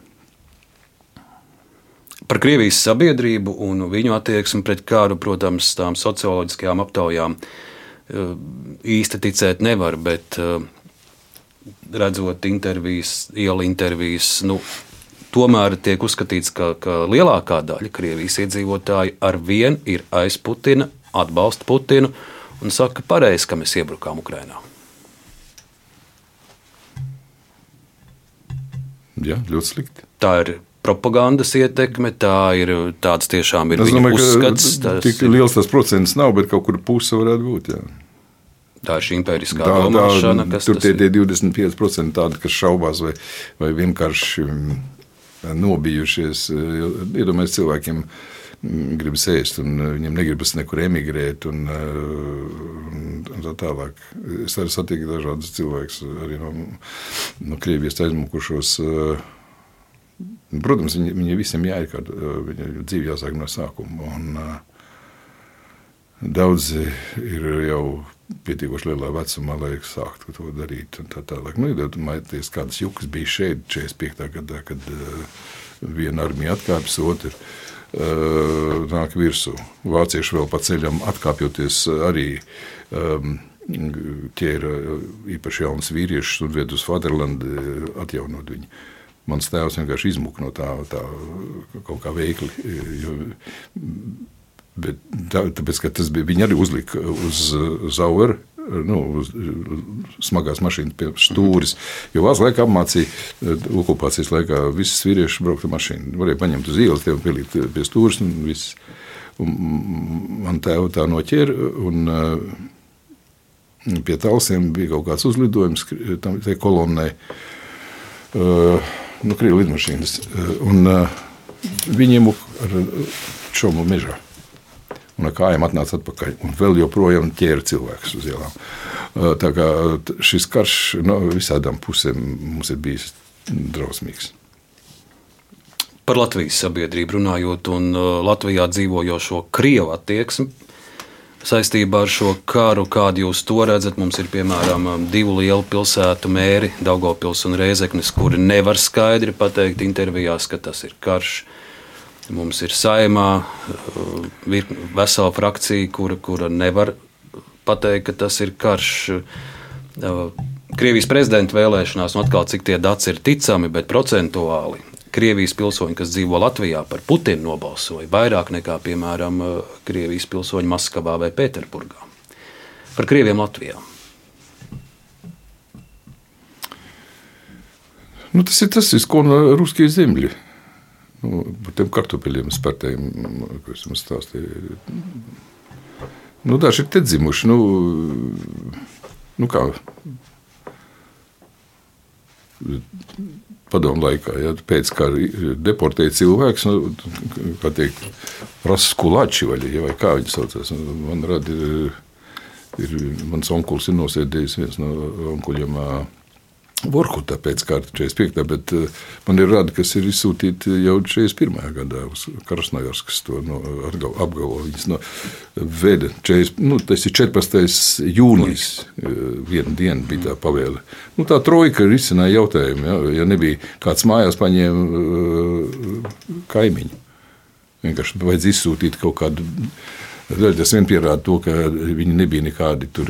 Par Krievijas sabiedrību un viņu attieksmi pret kāru, protams, tām socioloģiskajām aptaujām eh, īsti ticēt nevar, bet eh, redzot intervijas, ielu intervijas, nu, tomēr tiek uzskatīts, ka, ka lielākā daļa Krievijas iedzīvotāji ar vienu ir aiz Putina, atbalsta Putinu un saka, ka pareizi, ka mēs iebrukām Ukrajinā. Ja, ļoti slikti. Tā ir propagandas ietekme, tā ir tāds tiešām ir domāju, uzskats. ka Tas, tik liels tas procents nav, bet kaut kur puse varētu būt. Jā. tā ir šī impēriskā Tā, domāšana, tā, kas tur tie, tie 25% tādi, kas šaubās vai, vai vienkārši mm, nobijušies. jo, Iedomājieties, cilvēkiem mm, gribas ēst, un uh, viņiem negribas nekur emigrēt. Un, uh, un, un tā tālāk. Es arī satiku dažādus cilvēkus, arī no, no Krievijas aizmukušos. uh, Protams, viņi, viņi visiem jāiekāda, viņa dzīve jāsāk no sākuma. Un, uh, Daudzi ir jau pietiekoši lielā vecumā, lai sāktu to darīt. Tā tālāk. Nu, Iedomājieties, kādas jukas bija šeit 45. gadā, kad uh, viena armija atkāpjas, otra uh, nāk virsū. Vācieši vēl pa ceļam atkāpjoties arī. Um, ķēra īpaši jaunas vīriešus un ved uz Faderlandu, atjaunot viņu. Mans tēvs vienkārši izmuka no tā, tā kaut kā veikli. Jo, bet tā, tāpēc, ka tas bija, viņi arī uzlika uz Zaueru. Nu, uz smagās mašīnas pie stūres. Jo vācu laikā apmācīja, okupācijas laikā visas vīrieši braukt ar mašīnu. Varēja paņemt uz ielas, tev pielikt pie stūres un viss. Un man tēva tā noķēra. Un, Pie tālsiem bija kaut kāds uzlidojums tam kolonnai. Uh, nu, Krievijas lidmašīnas. Uh, un, uh, viņiem ar čomu mežā. Un ar kājām atnāca atpakaļ. Un vēl joprojām ķēra cilvēkus uz ielām. Uh, tā kā šis karš no visādām pusēm mums ir bijis drausmīgs. Par Latvijas sabiedrību runājot un Latvijā dzīvojošo krievu attieksmi saistībā ar šo karu, kādu jūs to redzat. Mums ir piemēram um, divu lielu pilsētu mēri, Daugopils un Rēzeknis, kuri nevar skaidri pateikt intervijās, ka tas ir karš. Mums ir saimā uh, vesela frakcija, kura, kura nevar pateikt, ka tas ir karš. Uh, Krievijas prezidenta vēlēšanās, un atkal cik tie dati ir ticami, bet procentuāli Krievijas pilsoņi, kas dzīvo Latvijā, par Putinu nobalsoja vairāk nekā, piemēram, Krievijas pilsoņi Maskavā vai Pēterburgā. Par Krieviem Latvijā. Nu, tas ir tas, ko no Ruskijas zemļi. Nu, par tiem kartupeļiem spērtējiem, ko es jums stāstīju. Nu, daži ir te dzimuši. Nu, nu kā, padomu laikā, ja pēc kara deportēja cilvēks, nu, kā teikt, prasa skulāči vai, vai kā viņi saucās. Man rada ir, ir, mans onkulis ir nosēdējis viens no onkuļiem. Vorkutā pēc kārtas 45. bet man ir rada, kas ir izsūtīti jau 41. gadā uz Karasnagars, kas to no, apgalvo. Viņas no veda 40, nu, tas ir 14. jūnijas, viena diena bija tā pavēle. Nu, tā trojka risināja jautājumu, ja, ja nebija kāds mājās paņēma kaimiņu. Vienkārši vajadz izsūtīt kaut kādu. Tas vien pierāda to, ka viņi nebija nekādi tur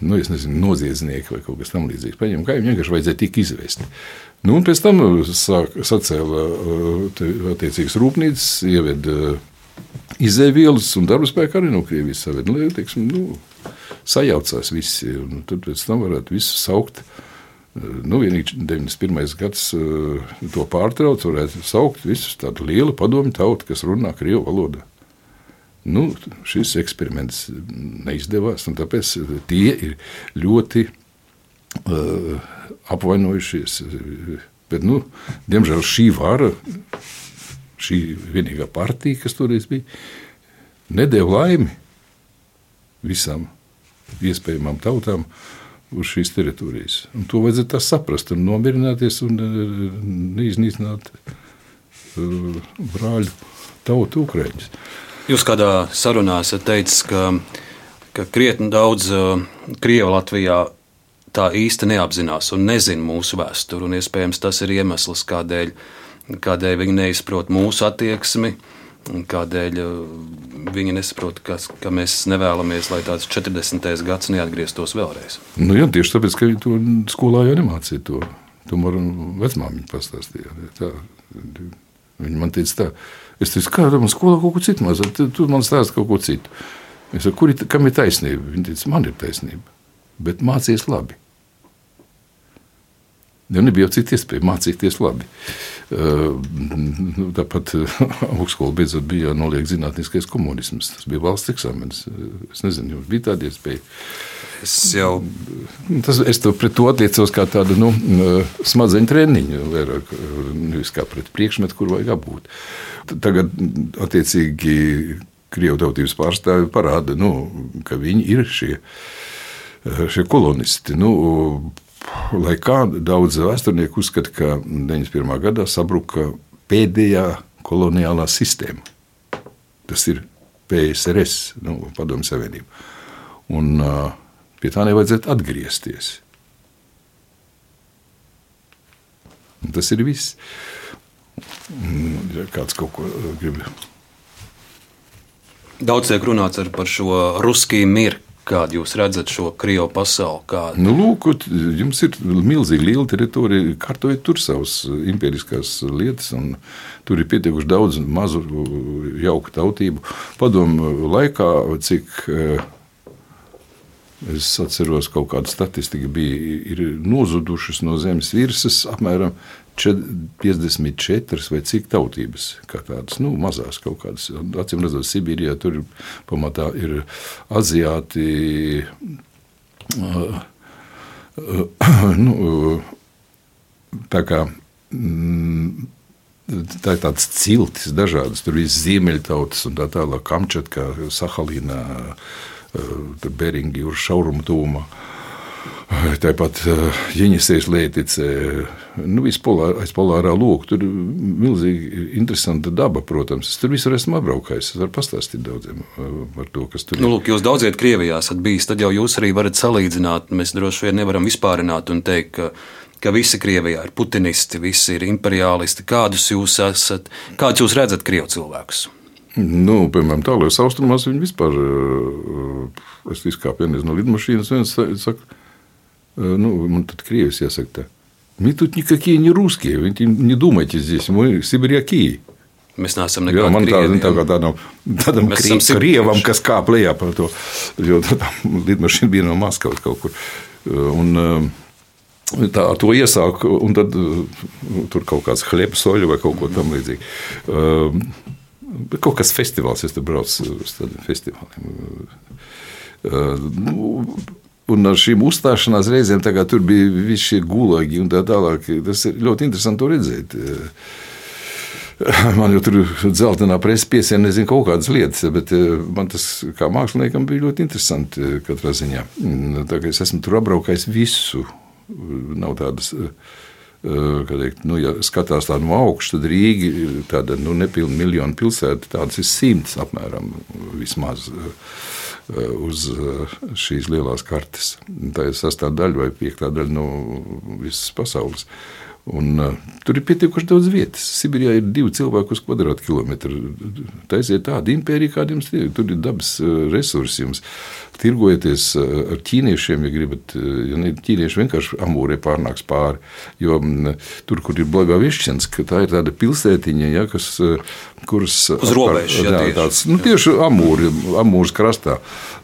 nu, nezinu, noziedznieki vai kaut kas tamlīdzīgs. Paņem, kā viņam vienkārši vajadzēja tik izvest. Nu, un pēc tam sāk, sacēla attiecīgas rūpnīcas, ieveda izēvielas un darba spēku arī no Krievijas saved. Nu, nu, sajaucās visi, un tad pēc tam varētu visu saukt. Nu, vienīgi 91. gads to pārtrauc, varētu saukt visus tādu lielu padomu tautu, kas runā Krievu valodā. Nu, šis eksperiments neizdevās, un tāpēc tie ir ļoti uh, apvainojušies. Bet, nu, diemžēl šī vara, šī vienīgā partija, kas toreiz bija, nedēļa laimi visām iespējamām tautām uz šīs teritorijas. Un to vajadzētu saprast un nomierināties un neiznīcināt uh, brāļu tautu Ukraiņus. Jūs kādā sarunā esat teicis, ka, ka krietni daudz uh, Krievu Latvijā tā īsti neapzinās un nezina mūsu vēsturi. Un iespējams tas ir iemesls, kādēļ, kādēļ viņi neizprot mūsu attieksmi. Kādēļ viņi nesaprot, ka, ka mēs nevēlamies, lai tāds 40. gads neatgrieztos vēlreiz? Nu, jā, tieši tāpēc, ka viņi to skolā jau nemācīja. To, to man vecmāmiņa pastāstīja. Tā, viņa man teica, tā, Es teicu, kāda man skolā kaut ko citu mazliet, tu man stāsti kaut ko citu. Es saku, kur ir, kam ir taisnība? Viņa teica, man ir taisnība, bet mācies labi. Jo nebija jau citu iespēju mācīties labi. Uh, tāpat augstskola beidzot bija jānoliek zinātniskais komunisms. Tas bija valsts eksāmenis. Es nezinu, jums bija tāda iespēja. Es jau tas, es to pret to attiecos kā tādu nu, smadzeņu treniņu, vairāk, nevis kā pret priekšmetu, kur vajag apgūt. Tagad, attiecīgi, Krievijas tautības pārstāvi parāda, nu, ka viņi ir šie, šie kolonisti. Nu, lai kā daudz vēsturnieku uzskata, ka 91. gadā sabruka pēdējā koloniālā sistēma. Tas ir PSRS, nu, Padomju Savienība. Un uh, pie tā nevajadzētu atgriezties. Un tas ir viss. Ja kāds kaut ko grib. Daudz tiek runāts par šo ruskiju mirkli Kādu jūs redzat šo krievu pasauli? Kādu? Nu, lūk, jums ir milzīgi liela teritorija, kārtojiet tur savas imperiskās lietas, un tur ir pietiekuši daudz mazu jauku tautību. Padomu laikā, cik eh, es atceros, kaut kāda statistika bija, ir nozudušas no zemes virsmas apmēram 54 vai cik tautības, kā tādas nu, mazas kaut kādas. Acīm redzot, Sibīrijā tur pamatā ir aziāti. Uh, uh, nu, tā kā mm, tā ir tāds ciltis, dažādas. Tur ir ziemeļtautas un tā tālāk, Kamčatkā, Sahalīnā, uh, Beringi, uz šaurumu tūmā. Uh, Tāpat Jeņķis Lietice, nu, polār, aiz polārā loka. Tur ir milzīgi interesanta daba, protams. Es tur visur esmu apbraukājis. Es varu pastāstīt daudziem par to, kas tur ir. Nu, lūk, jūs daudziet Krievijā esat bijis, tad jau jūs arī varat salīdzināt. Mēs droši vien nevaram vispārināt un teikt, ka, ka visi Krievijā ir putinisti, visi ir imperialisti. Kādus jūs esat, kādus jūs redzat Krievu cilvēkus? Nu, piemēram, tālākajos austrumos viņi vispār, es izkāpu no lidmašīnas, viens saka, ну, man tad Krievijas jāsaka tā. Мы тут никакие не русские, вы не думайте здесь, мы сибиряки. Mēs neesam nekādi. Jā, man tāda tā kā tādam, tādam krie, krievam, kas kāp lejā par to, jo tā lidmašīna bija no Maskavas kaut kur. Un, tā to iesāk, un tad tur kaut kāds hleps, soļu vai kaut ko tam līdzīgu. Kaut kas festivāls, es tur braucu uz tādiem festivāliem. Nu, Un ar šīm uzstāšanās reizēm tur bija visi šie gulagi un tā tālāk. Tas ir ļoti interesanti redzēt. Man jau tur dzeltenā presa piesiena, nezinu, kaut kādas lietas, bet man tas kā māksliniekam bija ļoti interesanti katrā ziņā. Tā kā es esmu tur apbraukājis visu. Nav tādas teikt, nu, ja skatās tā no augšas, tad Rīga ir tāda nu, nepilna miljonu pilsēta. Tādas ir simts apmēram vismaz uz šīs lielās kartes. Tā ir sastāvdaļa vai piektā daļa no visas pasaules. Un, uh, tur ir pietiekuši daudz vietas. Sibīrijā ir divi cilvēki uz kvadrātkilometru. Taisiet tādu impēriju, kāda jums ir. Tur ir dabas resursi. Jums tirgojieties ar ķīniešiem, ja gribat. Ja ne, ķīnieši vienkārši amūrē pārnāks pāri. Jo m, tur, kur ir Blagā Višķens, tā ir tāda pilsētiņa, ja, kas, kuras uz robežas jā, jā, tāds, nu, tieši amūri, amūras krastā.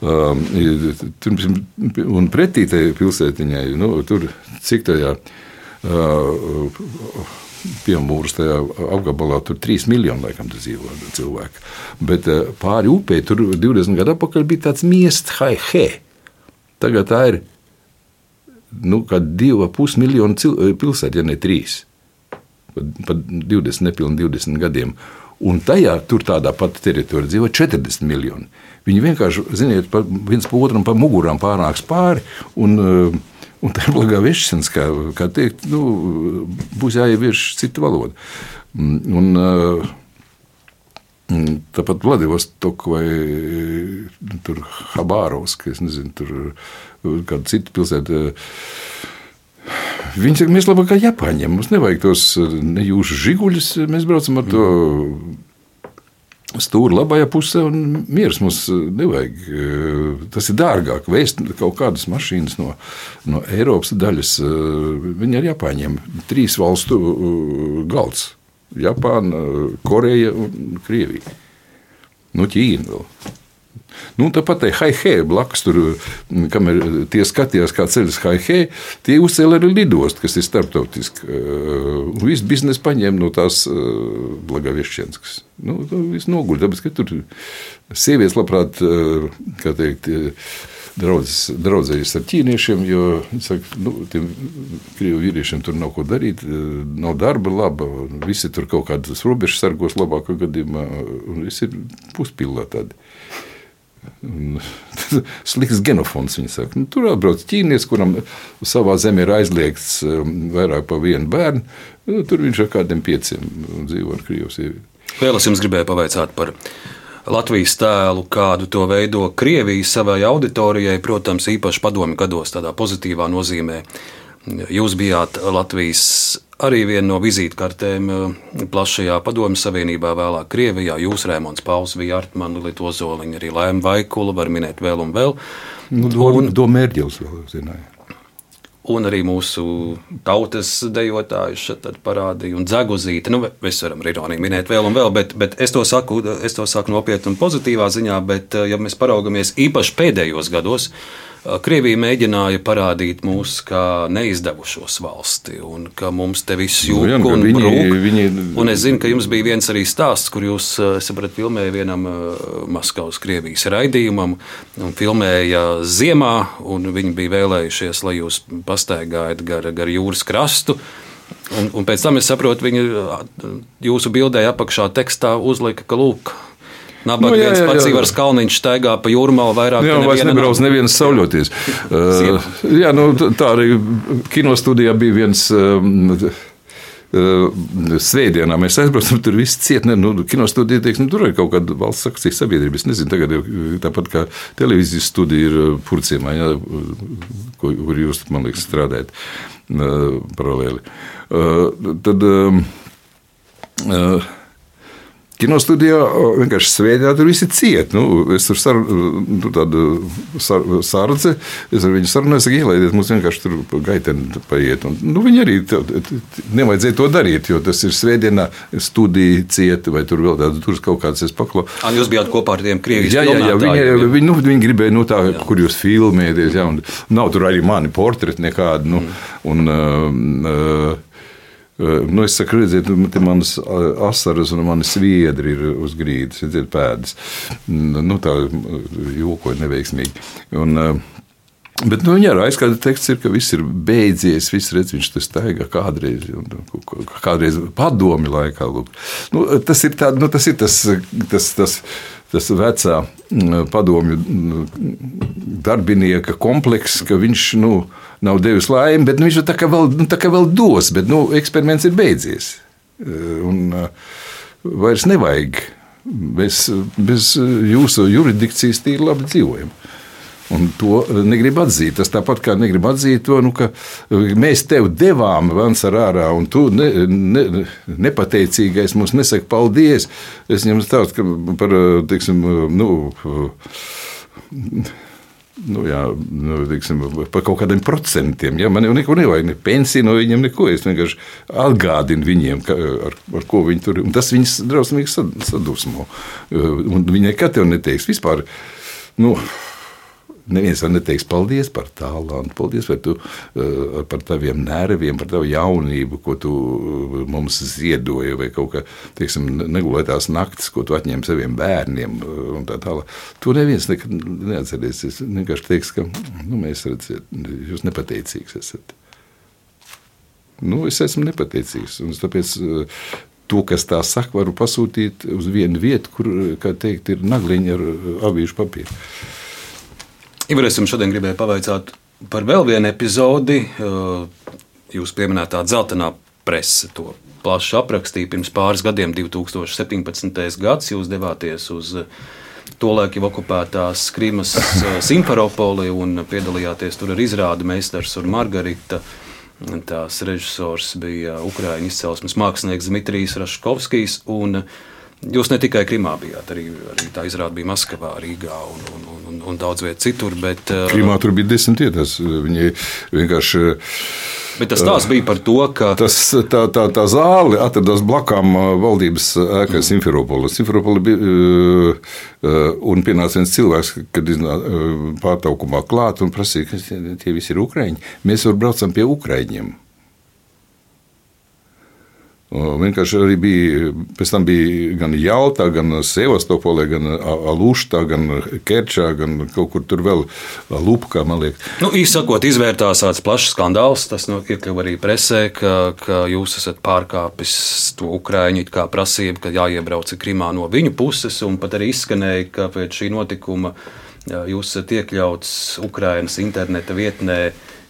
Um, un pretī tai pilsētiņai, nu, tur cik tajā pie mūras tajā apgabalā tur 3 miljoni laikam dzīvo cilvēku. Bet pāri upē tur 20 gadu atpakaļ bija tāds miests Haihe. Tagad tā ir nu, 2,5 miljonu pilsētu, ja ne 3. Pat 20, nepilni 20 gadiem. Un tajā, tur tādā pati teritorijā dzīvo 40 miljoni. Viņi vienkārši, ziniet, pa, viens pa otram pa mugurām pārnāks pāri. Un, uh, Un tā ir blagā višķens, kā, kā teikt, nu, būs jāievieš cita valoda. Mm, un, uh, tāpat Vladivostok vai tur Habārovs, ka es nezinu, tur kāda cita pilsēta. Viņi saka, mēs labāk kā Japāņiem. Mums nevajag tos nejūšu žiguļus. Mēs braucam ar to stūri labajā pusē, un mieras mums nevajag. Tas ir dārgāk. Vēst kaut kādas mašīnas no, no Eiropas daļas. Viņi ir Japāņiem. Trīs valstu galds - Japāna, Koreja un Krievija. Nu, Ķīna vēl. Nu, tāpat tā Haihe blakus tur, kamēr tie skatījās, kā ceļas Haihe, tie uzcēla arī lidostu, kas ir starptautiski. Un viss biznesa paņēma no tās blagaviešķienas. Nu, viss noguļ, tāpēc, ka tur sievietes labprāt, kā teikt, draudzes, draudzējas ar ķīniešiem, jo saka, nu, tiem krievu vīriešiem tur nav ko darīt, nav darba laba, visi tur kaut kādas robežas sargos labākā gadījumā, un visi ir puspilā tādi. Slikts genofons. Saka, nu, tur atbrauc ķīnietis, kuram savā zemē ir aizliegts um, vairāk par vienu bērnu. Nu, tur viņš ar kādiem pieciem dzīvo ar Krievijas sievieti. Vēl es jums gribēju pavaicāt par Latvijas tēlu, kādu to veido Krievija savai auditorijai, protams, īpaši padomi gados, tādā pozitīvā nozīmē. Jūs bijāt Latvijas arī viena no vizītkartēm eh, plašajā padomju savienībā, vēlāk Krievijā. Jūs, Rēmons Pauls, bija Artmanu, Lietuvā Zoliņa, arī Lēma Vaikula, var minēt vēl un vēl. Nu, un, do mērķis vēl zināja. Un arī mūsu tautas dejotāji šeit parādīja, un dzeguzīti. Nu, mēs varam ar ironiju minēt vēl un vēl, bet, bet es, to saku, es to saku nopietni un pozitīvā ziņā. Bet, eh, ja mēs paraugamies īpaši pēdējos gados, uh, Krievija mēģināja parādīt mūs kā neizdevušos valsti, un ka mums te viss jūt nu, jā, un viņi, brūk. Viņi... Un es zinu, ka jums bija viens arī stāsts, kur jūs, saprotat, filmēja vienam Maskavas Krievijas raidījumam, un filmēja ziemā, un viņi bija vēlējušies, lai jūs pastaigājat gar, gar jūras krastu. Un, un pēc tam es saprotu, viņi jūsu bildē apakšā tekstā uzlika, ka lūk, Nabaga nu, pats Ivars Kalniņš staigā pa jūrmālu vairāk. Jā, vairs nebrauc neviens sauļoties. uh, jā, nu, tā arī kinostudijā bija viens. Uh, Svētdienā mēs aizbraucam, tur viss ciet. Nu, kinostudija, teiks, nu, tur ir kaut kāda valsts akcijas sabiedrība. Es nezinu, tagad jau tāpat kā televīzijas studija ir Purciemā, ja, kur, jūs, man liekas, strādājat paralēli. Tad, uh, Kinostudijā vienkārši svētdienā tur viss ir ciet. Nu, es tur sar, nu, tādu sar, sardzi, es ar viņu sarunāju, saku, ielaidiet, mums vienkārši tur gaiteni paiet. Un, nu, viņi arī tā, nevajadzēja to darīt, jo tas ir svētdienā studija cieta vai tur vēl tādas tur kaut kādas es paklau. Un jūs bijāt kopā ar tiem krievijas jā, jā, jā, viņi, viņi, nu, viņi gribēja, nu, tā, jā. kur jūs filmēties, jā, un nav tur arī mani portreti nekādi. Nu, mm. un, uh, uh, Nu, es saku, redziet, te manas asaras un manas sviedri ir uz grīdas, redziet, pēdas. Nu, tā jokoja neveiksmīgi. Un, Bet nu, viņā aizskata teksts ir, ka viss ir beidzies, viss redz, viņš tas taiga kādreiz, kādreiz padomi laikā. Lūk. Nu, tas ir, tā, nu, tas, ir tas, tas, tas, tas vecā mm, padomju mm, darbinieka komplekss, ka viņš nu, nav devis laimi, bet nu, viņš tā kā vēl, nu, tā kā vēl dos, bet nu, eksperiments ir beidzies. Un, vairs nevajag. Mēs bez jūsu jurisdikcijas tīri labi dzīvojam. Un to negrib atzīt. Tas tāpat kā negrib atzīt to, nu, ka mēs tev devām Vansar ārā, un tu ne, ne, nepateicīgais mums nesaka paldies. Es viņam stāstu par, teiksim, nu, Nu, jā, nu, tiksim, par kaut kādiem procentiem. Ja? Man jau neko nevajag, ne pensiju no viņiem, neko. Es vienkārši atgādinu viņiem, ka, ar, ar ko viņi tur ir. Tas viņus drausmīgi sadusmo. Un viņi nekad tev neteiks vispār. Nu, Neviens vēl neteiks paldies par tālantu, paldies par, tu, eh, par taviem nerviem, par tavu jaunību, ko tu eh, mums ziedoji, vai kaut kā teiksim, negulētās naktis, ko tu atņem saviem bērniem. Eh, tā tālāk. To neviens nekad neatcerēsies. Es vienkārši teiks, ka nu, mēs redzam, jūs nepateicīgs esat. Nu, es esmu nepateicīgs. Tāpēc to, kas tā saka, varu pasūtīt uz vienu vietu, kur, teikt, ir nagliņa ar avīžu papīru. Ivar, es jums šodien gribēju pavaicāt par vēl vienu epizodi. Jūs pieminētā dzeltenā presa to plaši aprakstīja pirms pāris gadiem, 2017. gads. Jūs devāties uz tolaik jau okupētās Krīmas Simferopoli un piedalījāties tur ar izrādi meistars un Margarita. Tās režisors bija Ukrāņu izcelsmes mākslinieks Dmitrijs Raškovskijs. Jūs ne tikai Krimā bijāt, arī, arī tā izrāda bija Maskavā, Rīgā un, un, un, un daudz vietā citur. Bet, uh, Krimā tur bija desmit vietas. Viņi vienkārši. Bet tas tās bija par to, ka. Tas, tā, tā, tā zāle atradās blakām uh, valdības ēkai. Simferopolā. Simferopolā bija. Uh, un pienāca viens cilvēks, kad pārtaukumā klāt un prasīja, ka tie visi ir ukrāņi. Mēs varam braucam pie ukrāņiem. Vienkārši arī bija, pēc tam bija gan Jalta, gan Sevastopolē, gan Aluštā, gan Kerčā, gan kaut kur tur vēl Lupkā, man liekas. Nu, īsakot, izvērtās tāds plašs skandāls, tas nu, iekļuva arī presē, ka, ka jūs esat pārkāpis to Ukraiņu prasību, ka jāiebrauc Krimā no viņu puses, un pat arī izskanēja, ka pēc šī notikuma jūs esat iekļauts Ukrainas interneta vietnē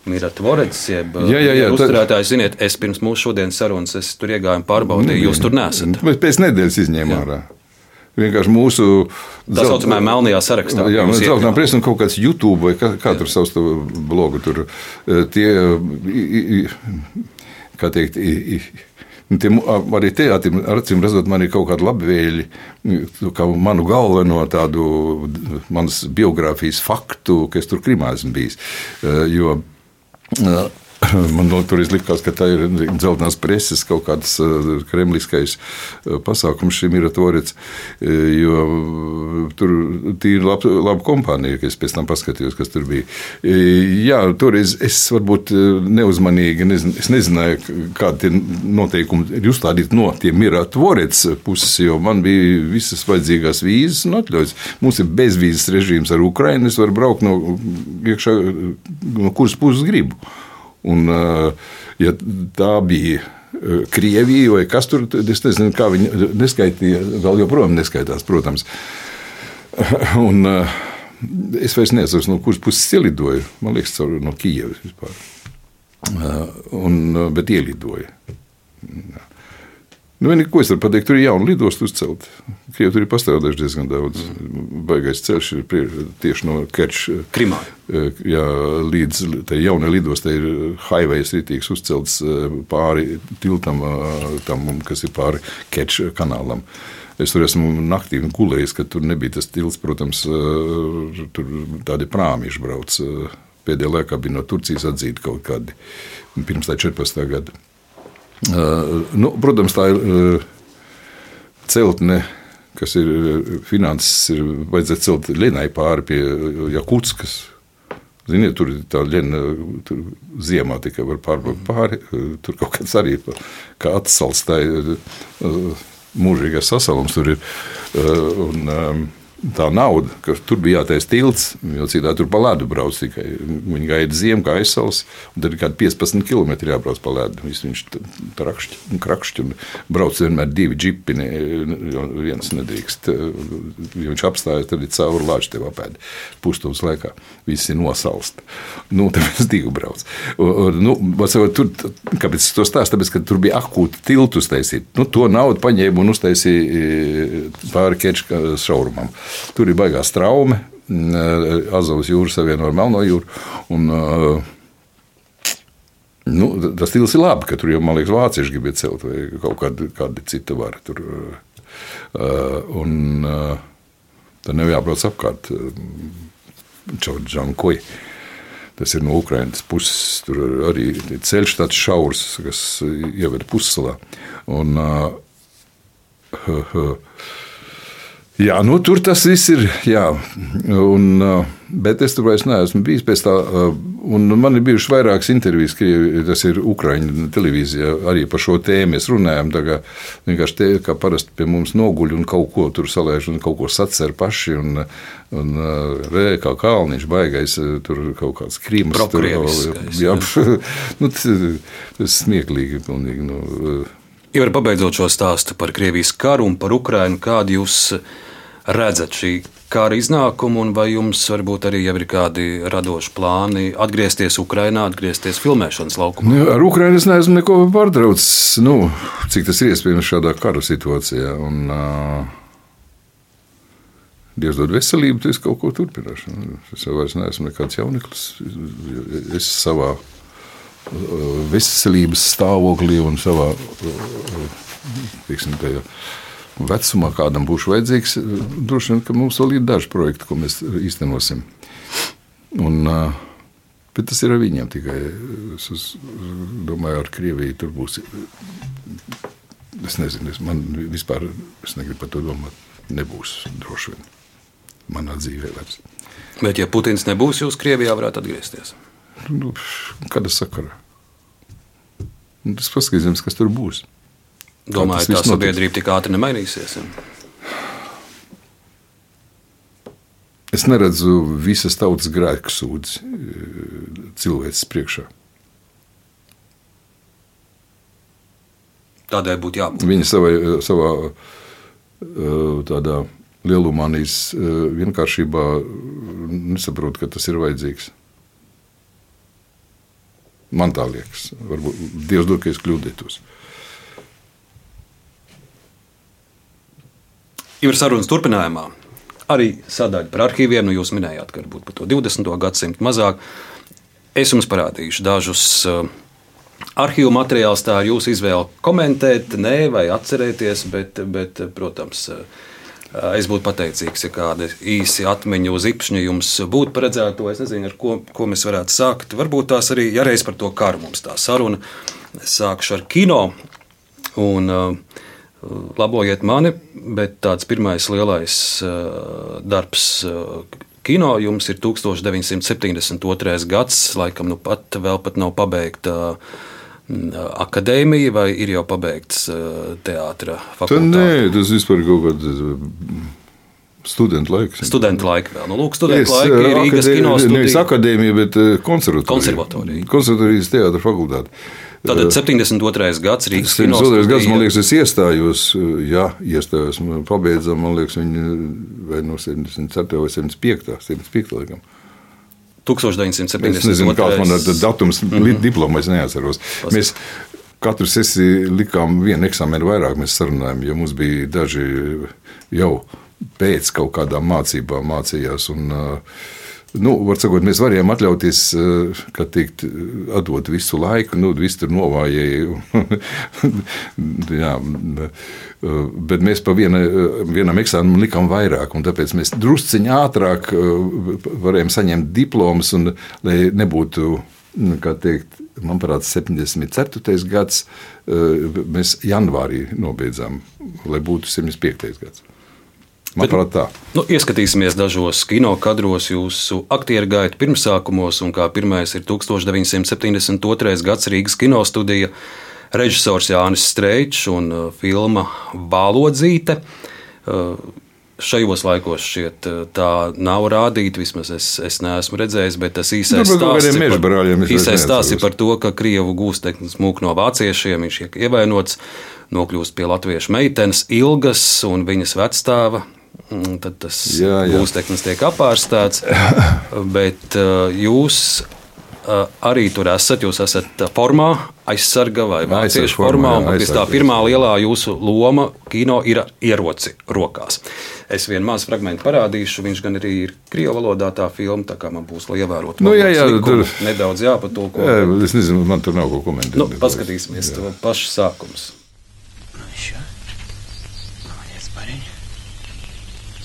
Mira Tvorets, jeb jā, jā, jā, uzturētājs, ziniet, es pirms mūsu šodienas sarunas, es tur iegāju un pārbaudīju, jūs tur nesat. Mēs pēc nedēļas izņēmām ārā. Vienkārši mūsu tā saucamā melnajā sarakstā. Jā, mēs zeltainā presē un kaut kāds YouTube vai kā, kā tur savs blogu. Tur tie, kā teikt, Tie, arī te, acīm redzot, man ir kaut kādi labvēļi, kā manu galveno tādu manas biogrāfijas faktu, ka es tur Krimā esmu bijis. Jo No. Man no, tur likās, ka tā ir dzeltenās preses kaut kāds uh, kremliskais uh, pasākums šim ir atorits, uh, jo tur ir laba lab kompānija, kas pēc tam paskatījos, kas tur bija. Jā, toreiz es varbūt neuzmanīgi, nezin, es nezināju, kādi noteikumi ir uzstādīti no tiem ir atvorets puses, jo man bija visas vajadzīgās vīzes un atļaujas. Mums ir bezvīzes režīms ar Ukrainu, es varu braukt no iekšā, no kuras puses gribu. Un, eh, ja tā bija eh, Krievija vai kas tur, es nezinu, kā viņi neskaitīja, vēl joprojām neskaitās, protams. Un, eh, es vairs nezinu, no kuras puses ielidoju. Man liekas, no Kijavas vispār. Un, bet ielidoju. Nu, vienīgi, ko es varu pateikt, tur ir jauna lidosta uzcelt. Krievi tur ir pastrādājuši diezgan daudz. Baigais ceļš ir prie, tieši no Kerča. Krimā. Jā, līdz tai jaunai lidostai ir highways rītīgs uzcelts pāri tiltam, tam, kas ir pāri Kerča kanālam. Es tur esmu naktī gulējis, kad tur nebija tas tilts, protams, tur tādi prāmiši brauc. Pēdējā laikā bija no Turcijas atzīti kaut kādi pirms tā 14. gada. Nu, protams, tā ir celtne, kas ir finanses, ir vajadzētu celt Lienai pāri pie Jakutskas. Ziniet, tur ir tā tur ziemā tikai var pārbraukt pāri. Tur kaut kāds arī kā atsals, tā ir mūžīgais sasalums tur ir. Un, tā nauda, ka tur bija jātaisa tilts, jo citādi tur pa ledu brauc tikai. Viņi gaida ziemu, kā aizsals, un tad ir kādi 15 km jābrauc pa ledu. Viss viņš trakšķi, krakšķi un brauc vienmēr divi džipi, ne, jo viens nedrīkst. Ja viņš apstājas, tad ir cauri lāču tev apēdi pustundas laikā. Visi ir nosalst. Nu, tāpēc divi brauc. Un, nu, tur, kāpēc to stāstu? Tāpēc, ka tur bija akūti tiltu uztaisīt. Nu, to naudu paņēma un uztaisīja e, pāri Kečka šaurumam. Tur ir baigās traume. Azovas jūra savieno ar Melno jūru. Un, nu, tas stils ir labi, ka tur jau, man liekas, vācieši grib celt vai kaut kāda, kāda cita vara. Tur, un tad nevar jābrauc apkārt Čaudžankoju. Tas ir no Ukrainas puses. Tur arī ceļš tāds šaurs, kas ieved pussalā. Un, uh, uh, Jā, nu, tur tas viss ir. Jā, un, bet es tur vairs neesmu bijis pēc tā. Man ir bijušas vairākas intervijas, tas ir Ukraiņu televīzijā, arī par šo tēmu mēs runājam. Tā vienkārši te, kā parasti pie mums noguļ un kaut ko tur salēž un kaut ko sacer paši. Un, un re, kā kalniņš baigais, tur kaut kāds krīmas. Tur, jā, nu, tas smieklīgi. Pilnīgi, nu, Ivar, pabeidzot šo stāstu par Krievijas karu un par Ukrainu, kādu jūs redzat šī kara iznākumu, un vai jums varbūt arī ir kādi radoši plāni atgriezties Ukrajinā, atgriezties filmēšanas laukumā? Nu, ar Ukrajinu es neesmu neko pārtraucis, nu, cik tas ir iespējams šādā kara situācijā. Un, uh, Dievs dod veselību, tad es kaut ko turpināšu. Es jau neesmu nekāds jauneklis. Es savā veselības stāvoklī un savā tiksim, tajā, vecumā kādam būs vajadzīgs, droši vien, ka mums vēl ir daži projekti, ko mēs īstenosim. Un, bet tas ir ar viņiem tikai. Es, es domāju, ar Krieviju tur būs. Es nezinu, es, man vispār es negribu par to domāt. Nebūs droši vien manā dzīvē vairs. Bet, ja Putins nebūs, jūs Krievijā varētu atgriezties. Nu, kāda sakara? Nu, tas paskatīsimies, kas tur būs. Domāju, ka tā sabiedrība tik ātri nemainīsies. Es neredzu visas tautas grēku sūdzi cilvēces priekšā. Tādai būtu jābūt. Viņa savā, savā tādā lielumānijas vienkāršībā nesaprot, ka tas ir vajadzīgs. Man tā liekas. Varbūt Dievs dod, ka es kļūdītos. Ir sarunas turpinājumā. Arī sadaļa par arhīviem, nu jūs minējāt, ka varbūt par to 20. gadsimtu mazāk. Es jums parādīšu dažus uh, arhīvu materiālus, tā ir jūsu izvēle komentēt, nē, vai atcerēties, bet, bet protams, uh, Es būtu pateicīgs, ja kāda īsi atmiņa uz īpšņa jums būtu paredzēta. Es nezinu, ar ko, ko mēs varētu sākt. Varbūt tās arī jāreiz par to karu mums tā saruna. Es sākšu ar kino. Un, uh, labojiet mani, bet tāds pirmais lielais darbs kino jums ir 1972. gads, laikam nu pat vēl pat nav pabeigta. Akadēmija vai ir jau pabeigts teātris fakultāte? Nē, tas vispār kaut kāds. Studentu laiks. Studentu laika vēl. Nu, lūk, studentu laika ir Rīgas kinostudija. Nevis akadēmija, bet konservatorija. Konservatorija. Konservatorijas teātra fakultāte. Tātad 72. gads Rīgas kinostudija. gads, man liekas, es iestājos, jā, iestājos, pabeidzam, man liekas, viņi vai no 74. vai 75. 75. laikam. 1970. Es nezinu, kāds man ir datums, mm -hmm. diploma, es neatceros. Mēs katru sesiju likām vienu eksāmenu vairāk, mēs sarunājām, jo mums bija daži jau pēc kaut kādām mācībām mācījās. Un, uh, nu, var sakot, mēs varējām atļauties, ka tikt, atdot visu laiku, nu, viss tur novājēja. Jā, bet mēs pa viena, vienam eksāmenam likām vairāk, un tāpēc mēs drusciņā ātrāk varējām saņemt diplomas, un lai nebūtu, nu, kā teikt, man parāds 74. gads, mēs janvārī nobeidzām, lai būtu 75. gads. Manuprāt, tā. Nu, ieskatīsimies dažos kino kadros, jūsu aktieru gaita pirmsākumos, un kā pirmais ir 1972. gads Rīgas kinostudija, režisors Jānis Streičs un uh, filma Bālodzīte. Uh, šajos laikos šķiet, tā nav rādīta. Vismaz es, es neesmu redzējis, bet tas īsais Nu, stāsts, par, vairs īsais stāsts ir par to, ka Krievu gūsteknis mūk no vāciešiem, viņš tiek ievainots, nokļūst pie latviešu meitenes Ilgas un viņas vecstāva. Un Tad tas Jā, jā. gūsteknis tiek apārstēts, bet uh, jūs uh, arī tur esat. Jūs esat uh, formā, aizsarga vai vāciešu formā, formā. jā, Tā pirmā lielā jūsu loma kino ir ieroci rokās. Es vienu mazu fragment parādīšu. Viņš gan arī ir krievu valodā tā filma, tā kā man būs lai ievērotu. Nu, jā, jā, likumu. tur- nedaudz jāpatulko. Jā, es nezinu, man tur nav ko komentēt. Nu, paskatīsimies to pašu sākumus.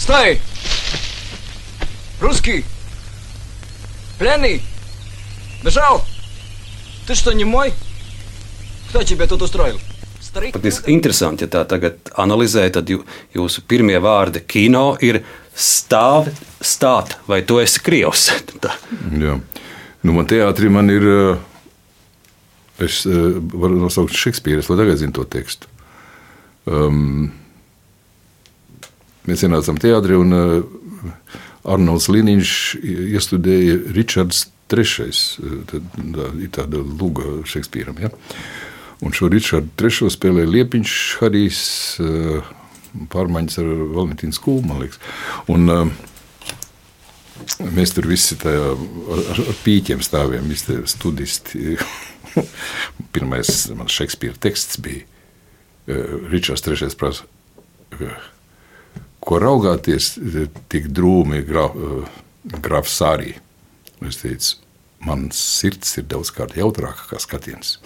Стой! Русский! Пленный! Бежал! Ты что, не мой? Кто тебя тут устроил? Старик? Patiesi interesanti, ja tā tagad analizē, tad jū, jūsu pirmie vārdi kino ir stāv, stāt, vai tu esi krievs. Tā. Jā. Nu, man teātrī man ir. eh, Es eh, varu nosaukt Šekspīru, es vēl tagad zinu to tekstu. Um, mēs ienācām teātrī, un uh, Arnolds Liniņš iestudēja Ričards III. eh, tā, ir tāda luga Šekspīram. Ja? Un šo Ričardu III spēlēja Liepiņš, Harijs, uh, pārmaiņas ar Valentīnu Skūlu, man liekas. Un, Mēs tur visi tajā, ar, ar, pīķiem stāvējām, visi studisti. Pirmais man Šekspīra teksts bija Ričards III. prasa, ko raugāties eh, tik drūmi graf, uh, grafs arī. Es teicu, mans sirds ir daudz kārt jautrāka kā skatiens.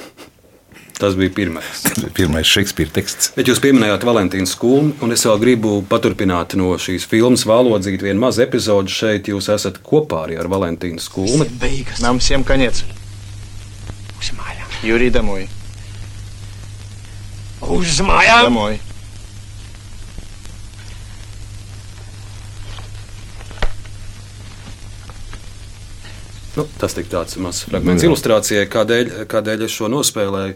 Tas bija pirmais. Pirmais Šekspīra teksts. Bet jūs pieminējāt Valentīnu skolu, un es vēl gribu paturpināt no šīs filmas valodzīt vienu mazu epizodu šeit. Jūs esat kopā arī ar Valentīnu skolu. Бейгас. Нам всем конец. Узмаем. Юрий, домой. Узмаем. Домой. Nu, tas tik tāds mazs fragments ilustrācijai, kādēļ, kādēļ es šo nospēlēju.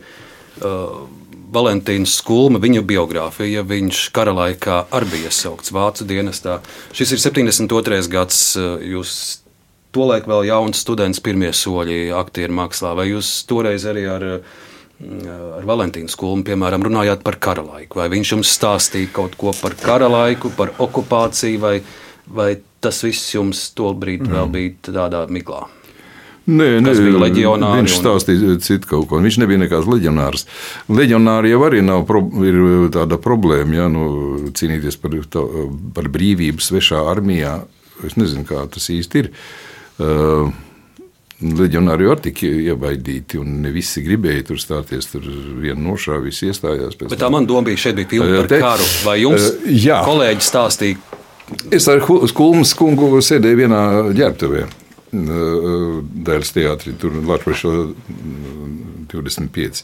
Uh, Valentīns Skulma, viņa biogrāfija, viņš kara laikā arī bija iesaukts Vācu dienestā. Šis ir 72. gads, uh, jūs tolaik vēl jauns students, pirmie soļi aktieru mākslā. Vai jūs toreiz arī ar, uh, ar Valentīnu Skulmu, piemēram, runājāt par kara laiku? Vai viņš jums stāstīja kaut ko par kara laiku, par okupāciju, vai, vai tas viss jums tobrīd mm. vēl bija tādā miglā? Nē, nē, bija leģionāri Viņš un- stāstīja citu kaut ko. Viņš nebija nekāds leģionārs. Leģionāri jau arī nav pro, ir tāda problēma, ja nu, cīnīties par, to, par brīvību svešā armijā. Es nezinu, kā tas īsti ir. Uh, Leģionāri jau tika iebaidīti, un ne visi gribēja tur stāties. Tur viena nošāva, visi iestājās. Bet tam. tā man doma bija, šeit bija Jā, par te- karu. Vai jums Eh, jā. kolēģi stāstīja, Es ar Kulmas kungu sēdēju vienā ģērbtuvē. Dēļas teātrī, tur Latvijas 25,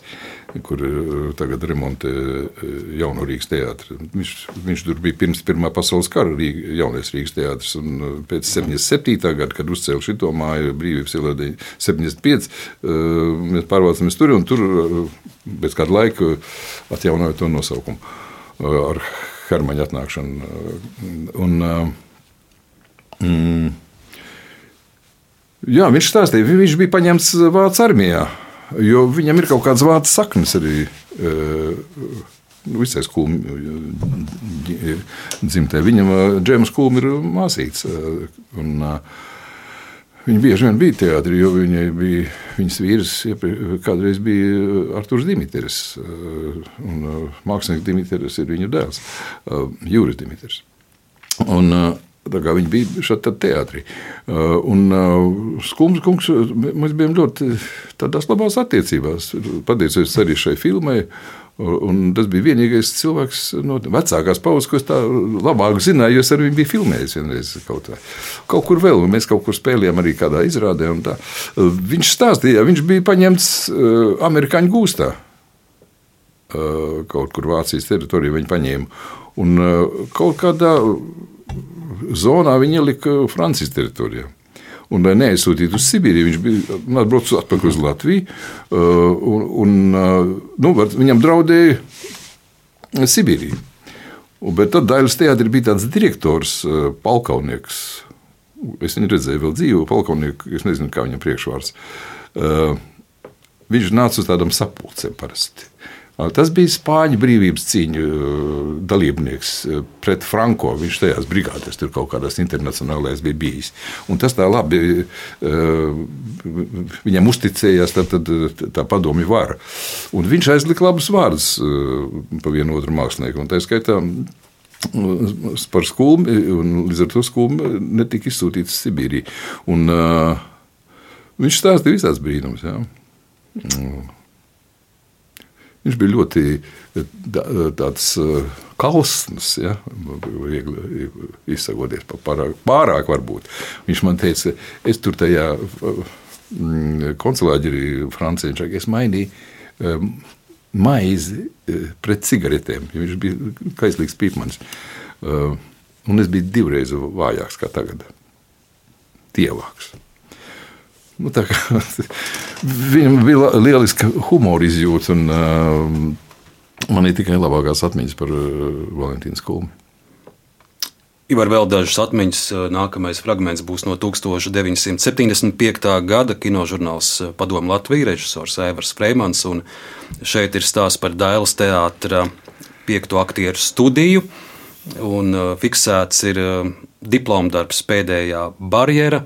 kur eh, tagad remontē eh, jauno Rīgas teātri. Viņš, viņš tur bija pirms Pirmā pasaules kara Rīga, jaunais Rīgas teātris. Un pēc 77. gada, kad uzcēla šito māju brīvības ielā 75, eh, mēs pārvācāmies tur un tur pēc kāda laika atjaunoja to nosaukumu ar Hermaņa atnākšanu. Un, mm, Jā, viņš stāstīja, viņš bija paņemts Vācijas armijā, jo viņam ir kaut kādas vācu saknes arī. eh, nu, Visai skumji dzimtē. Viņam eh, Džēmas Kulm ir māsīts. eh, Un, eh, Viņa bieži vien bija teātrī, jo viņai bija viņas vīrs, kādreiz bija Arthurs Dimitris. eh, eh, mākslinieks Dimitris ir viņa dēls, eh, Jūris Dimitris. Un, viņi bija šeit teātrī. Uh, Un uh, Skumjas kungs, mēs bijām ļoti tādās labās attiecībās. Pateicoties arī šai filmai. Un tas bija vienīgais cilvēks no vecākās paudzes, ko es tā labāk zināju, jo es ar viņu biju filmējis vienreiz kaut, vai. kaut kur vēl. Mēs kaut kur spēlējām arī kādā izrādē. Uh, Viņš stāstīja, viņš bija paņemts amerikāņu gūstā kaut kur Vācijas teritorijā viņi paņēma. Un kaut kādā zonā viņi ielika Francijas teritorijā. Un, lai neaizsūtītu uz Sibīriju, viņš bija atbraucis atpakaļ uz Latviju. uh, Un, un, uh, nu, viņam draudēja Sibīrija. Bet tad Dailas teātrī bija tāds direktors, eh, Palkaunieks. Es viņu redzēju vēl dzīvo, Palkaunieks, es nezinu, kā viņam priekšvārds. Uh, viņš nāca uz tādām sapulcēm parasti. Tas bija Spāņu brīvības cīņu dalībnieks pret Franko. Viņš tajās brigādēs, tur kaut kādās internacionālajās bija bijis. Un tas tā labi viņam uzticējās, tad, tad tā padomju vara. Un viņš aizlika labus vārdus pa vienu otru mākslinieku. Un tā skaitā par skulmi, un līdz ar to skulmi netika izsūtīts uz Sibīriju. Un, uh, viņš stāstīja visās brīnums. Jā. Viņš bija ļoti tāds kausns, ja, viegli izsakoties pārāk, pārāk varbūt. Viņš man teica, es tur tajā konsulāģerī Francijā, es mainīju maizi pret cigaretēm. Viņš bija kaislīgs pīpmanis. Un es biju divreiz vājāks kā tagad. Tievāks. Nu, kā, viņam bija lieliska humora izjūta, un uh, man ir tikai labākās atmiņas par uh, Valentīnu Skulmi. Ir vēl dažas atmiņas. Nākamais fragments būs no 1975. gada kinožurnāls Padomu Latvijas režisors Evers Freimans. Šeit ir stāsts par Dailas teātra piekto aktieru studiju. Un fiksēts ir diplomdarbs pēdējā barjera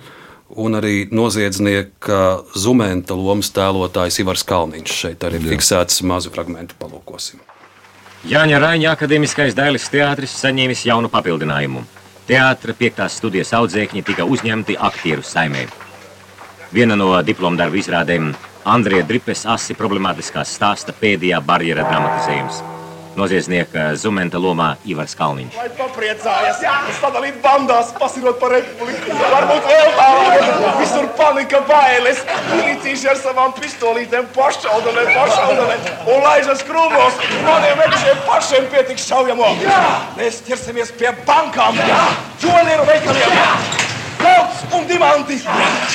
un arī noziedznieka Zumenta lomas tēlotājs Ivars Kalniņš. Šeit arī ir fiksēts mazu fragment, palūkosim. Jāņa Raņa akadēmiskais dailes teātris saņēmis jaunu papildinājumu. Teātra piektās studijas audzēkņi tika uzņemti aktieru saimē. Viena no diplomdarbu izrādēm - Andrija Dripes asi problemātiskās stāsta pēdējā barjera dramatizējums noziedznieka Zumenta lomā Ivars Kalniņš. Vai papriecājas, sadalīt bandās, pasirot par republiku, varbūt vēl tālāk, visur panika bailes, milicīši ar savām pistolītēm pašaudamē, pašaudamē, un laižas krūmos, maniem ekšiem pašiem pietiks šaujamo. Mēs ķersimies pie bankām, juvelieru veikaliem. Zelts un diamanti!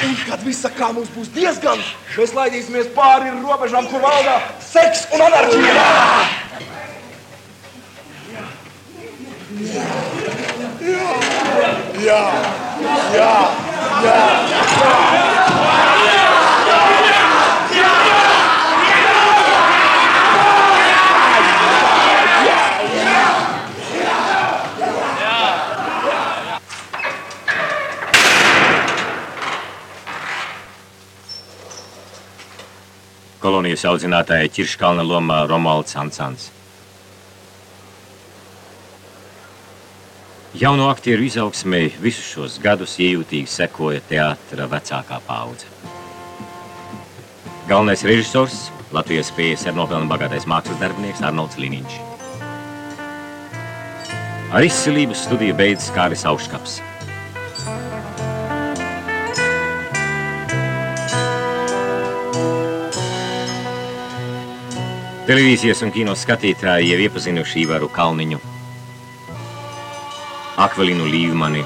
Un kad viss kā mums būs diezgan, mēs laidīsimies pāri robežām, kur valdā seks un anarhija! Jā, jā, jā, Kolonijas audzinātāja Čirškalna lomā Romualds Ansants. Jauno aktieru izaugsmē visus šos gadus iejūtīgi sekoja teātra vecākā paudze. Galvenais režisors Latvijas PSR nopelna bagātais mākslas darbinieks Arnolds Liniņš. Ar izcilību studiju beidzas Kāris Auškaps. Televīzijas un kino skatītāji jau iepazinuši Ivaru Kalniņu Akvelinu Līvmani.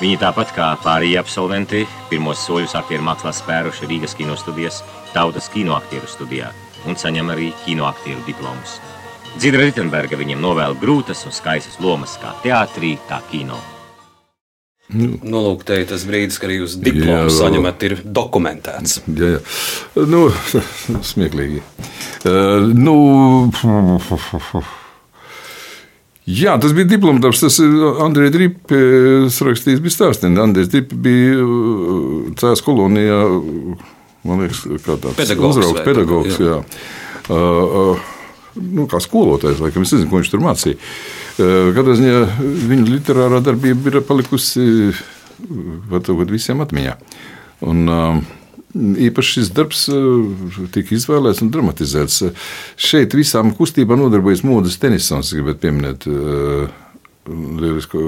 Viņi tāpat kā pārējie absolventi pirmos soļus aktieru mākslā spēruši Rīgas kino studijas Tautas kinoaktieru studijā un saņem arī kinoaktieru diplomus. Dzidra Ritenberga viņiem novēl grūtas un skaistas lomas kā teātrī, tā kino. Nu, nu, lūk, te ir tas brīdis, kad arī jūs diplomu saņemat, ir dokumentēts. Jā, jā. Nu, smieklīgi. Uh, nu, Jā, tas bija diplomāts. Tas ir Andrejs Drips rakstījis, bija stāstījis. Andrejs Drips bija uh, Cēlā kolonijā, man liekas, kā tāds pedagogs. Uzraugs, pedagogs jā. Jā. Uh, uh, nu, kā skolotājs, laikam, es nezinu, ko viņš tur mācīja. Uh, Katrā ziņā viņa literārā darbība ir palikusi varbūt visiem atmiņā. Un, uh, īpaši šis darbs eh, tika izvēlēts un dramatizēts. Šeit visām kustībām nodarbojas modes tenisons, gribētu pieminēt eh, lielisku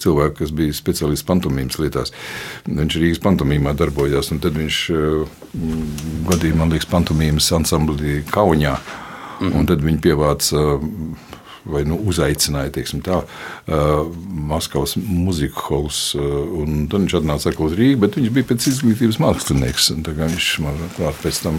cilvēku, kas bija speciālists pantomīmas lietās. Viņš Rīgas pantomīmā darbojās, un tad viņš eh, vadīja, man liekas, pantomīmas ansamblī Kaunijā. Mm. Un tad viņi pievāca vai nu, uzaicināja tā, uh, Maskavas mūzikas hols. Uh, tad viņš atnāca uz Rīgā, bet viņš bija pēc izglītības mākslinieks. Viņš man pēc tam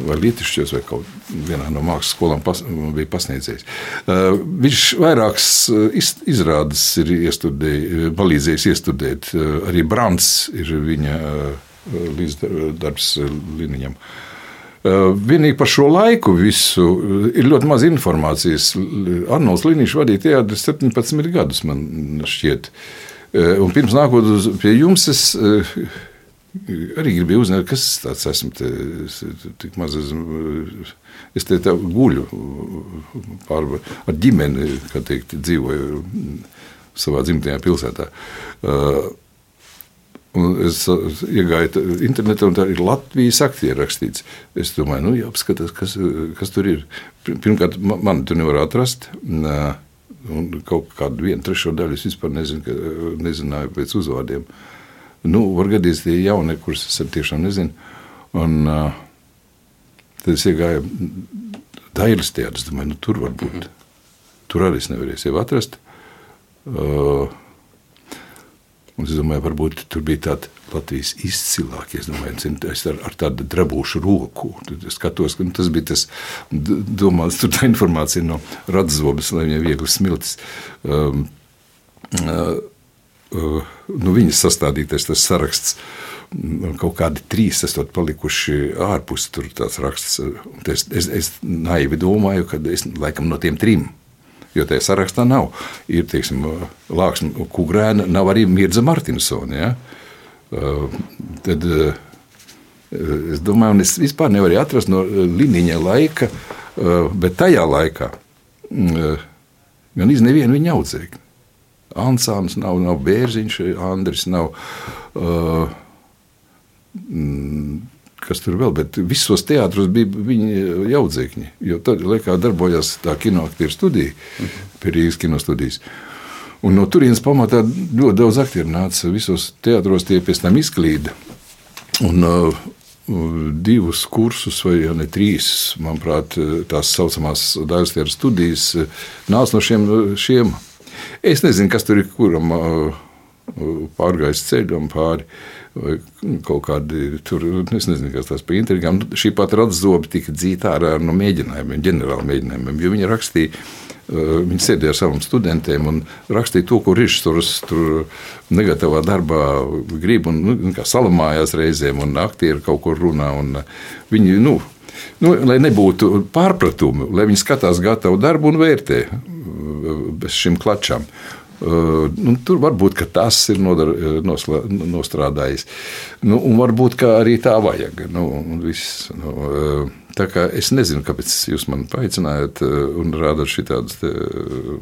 vai Lietušķos, vai kaut vienā no mākslas skolām pas, bija pasniedzējis. Uh, viņš vairākas iz, izrādes ir iestudējis, palīdzējis iestudēt. Uh, arī Brants ir viņa uh, līdzdarbs Liniņam. Uh, vienīgi par šo laiku visu ir ļoti maz informācijas. Arnolds Līniņš vadīja teātri 17 gadus, man šķiet. Un pirms nākot uz pie jums, es arī gribēju uzzināt, kas tas esmu. Te, es, tik maz esmu, es te tā guļu pār, ar ģimeni, kā teikt, dzīvoju savā dzimtajā pilsētā. Uh, Un es iegāju internetā, un tā ir Latvijas aktiera rakstīts. Es domāju, nu, jāapskatās, kas, kas tur ir. Pirmkārt, man, man tur nevar atrast. Un kaut kādu vienu trešo daļu es vispār nezinu, nezināju pēc uzvārdiem. Nu, var gadīties tie jaunie, kurus es tiešām nezinu. Un, tad es iegāju Dailas teātrī. Domāju, nu, tur var būt. -hmm. Tur arī es nevarēju sevi atrast. Uh, un es domāju, varbūt tur bija tāda Latvijas izcilākie. Es domāju, es ar, ar tādu drabūšu roku. Skatos, ka nu, tas bija tas, domāts, tur tā informācija no radzobas, lai viņai viegli smiltis. Um, uh, uh, nu, viņas sastādītais tas saraksts. Kaut kādi trīs esat palikuši ārpus tāds raksts. Es, es, es naivi domāju, ka es laikam no tiem trim. Jo tajā sarakstā nav. Ir, teiksim, Lāksna Kugrēna, nav arī Mirza Martinsona. Ja? Tad es domāju, un es vispār nevaru atrast no Liniņa laika, bet tajā laikā gan iz nevienu viņa audzēkni. Ansāns nav, nav Bērziņš, Andris nav. Uh, kas tur vēl, bet visos teātros bija viņa jaudzēkņi. Jo tad laikā darbojās tā kinoaktieru studija, pie Rīgas kinostudijas. Un no turienes pamatā ļoti daudz aktieru nāca. Visos teātros tie pēc tam izklīda. Un, uh, divus kursus, vai ja ne trīs, manuprāt, tās saucamās daļas studijas nāca no šiem, šiem Es nezinu, kas tur ir kuram pārgājis ceļam pāri. Vai kaut kādi tur, es nezinu, kas tas bija intrigām. Šī pat radzobi tika dzīta ārā no mēģinājumiem, ģenerāla mēģinājumiem, jo viņi rakstīja, viņi sēdēja ar saviem studentiem un rakstīja to, ko režisors tur negatīvā darbā grib, un nu, salamājās reizēm, un aktieri kaut kur runā, un viņi, nu, nu, lai nebūtu pārpratumu, lai viņi skatās gatavu darbu un vērtē bez šīm klačām. Uh, nu, tur varbūt tas ir nodar, nosla, nostrādājis. Nu, varbūt arī tā vajag. Nu, viss, nu, uh, tā kā es nezinu, kāpēc jūs man paaicinājāt un rādāt šādus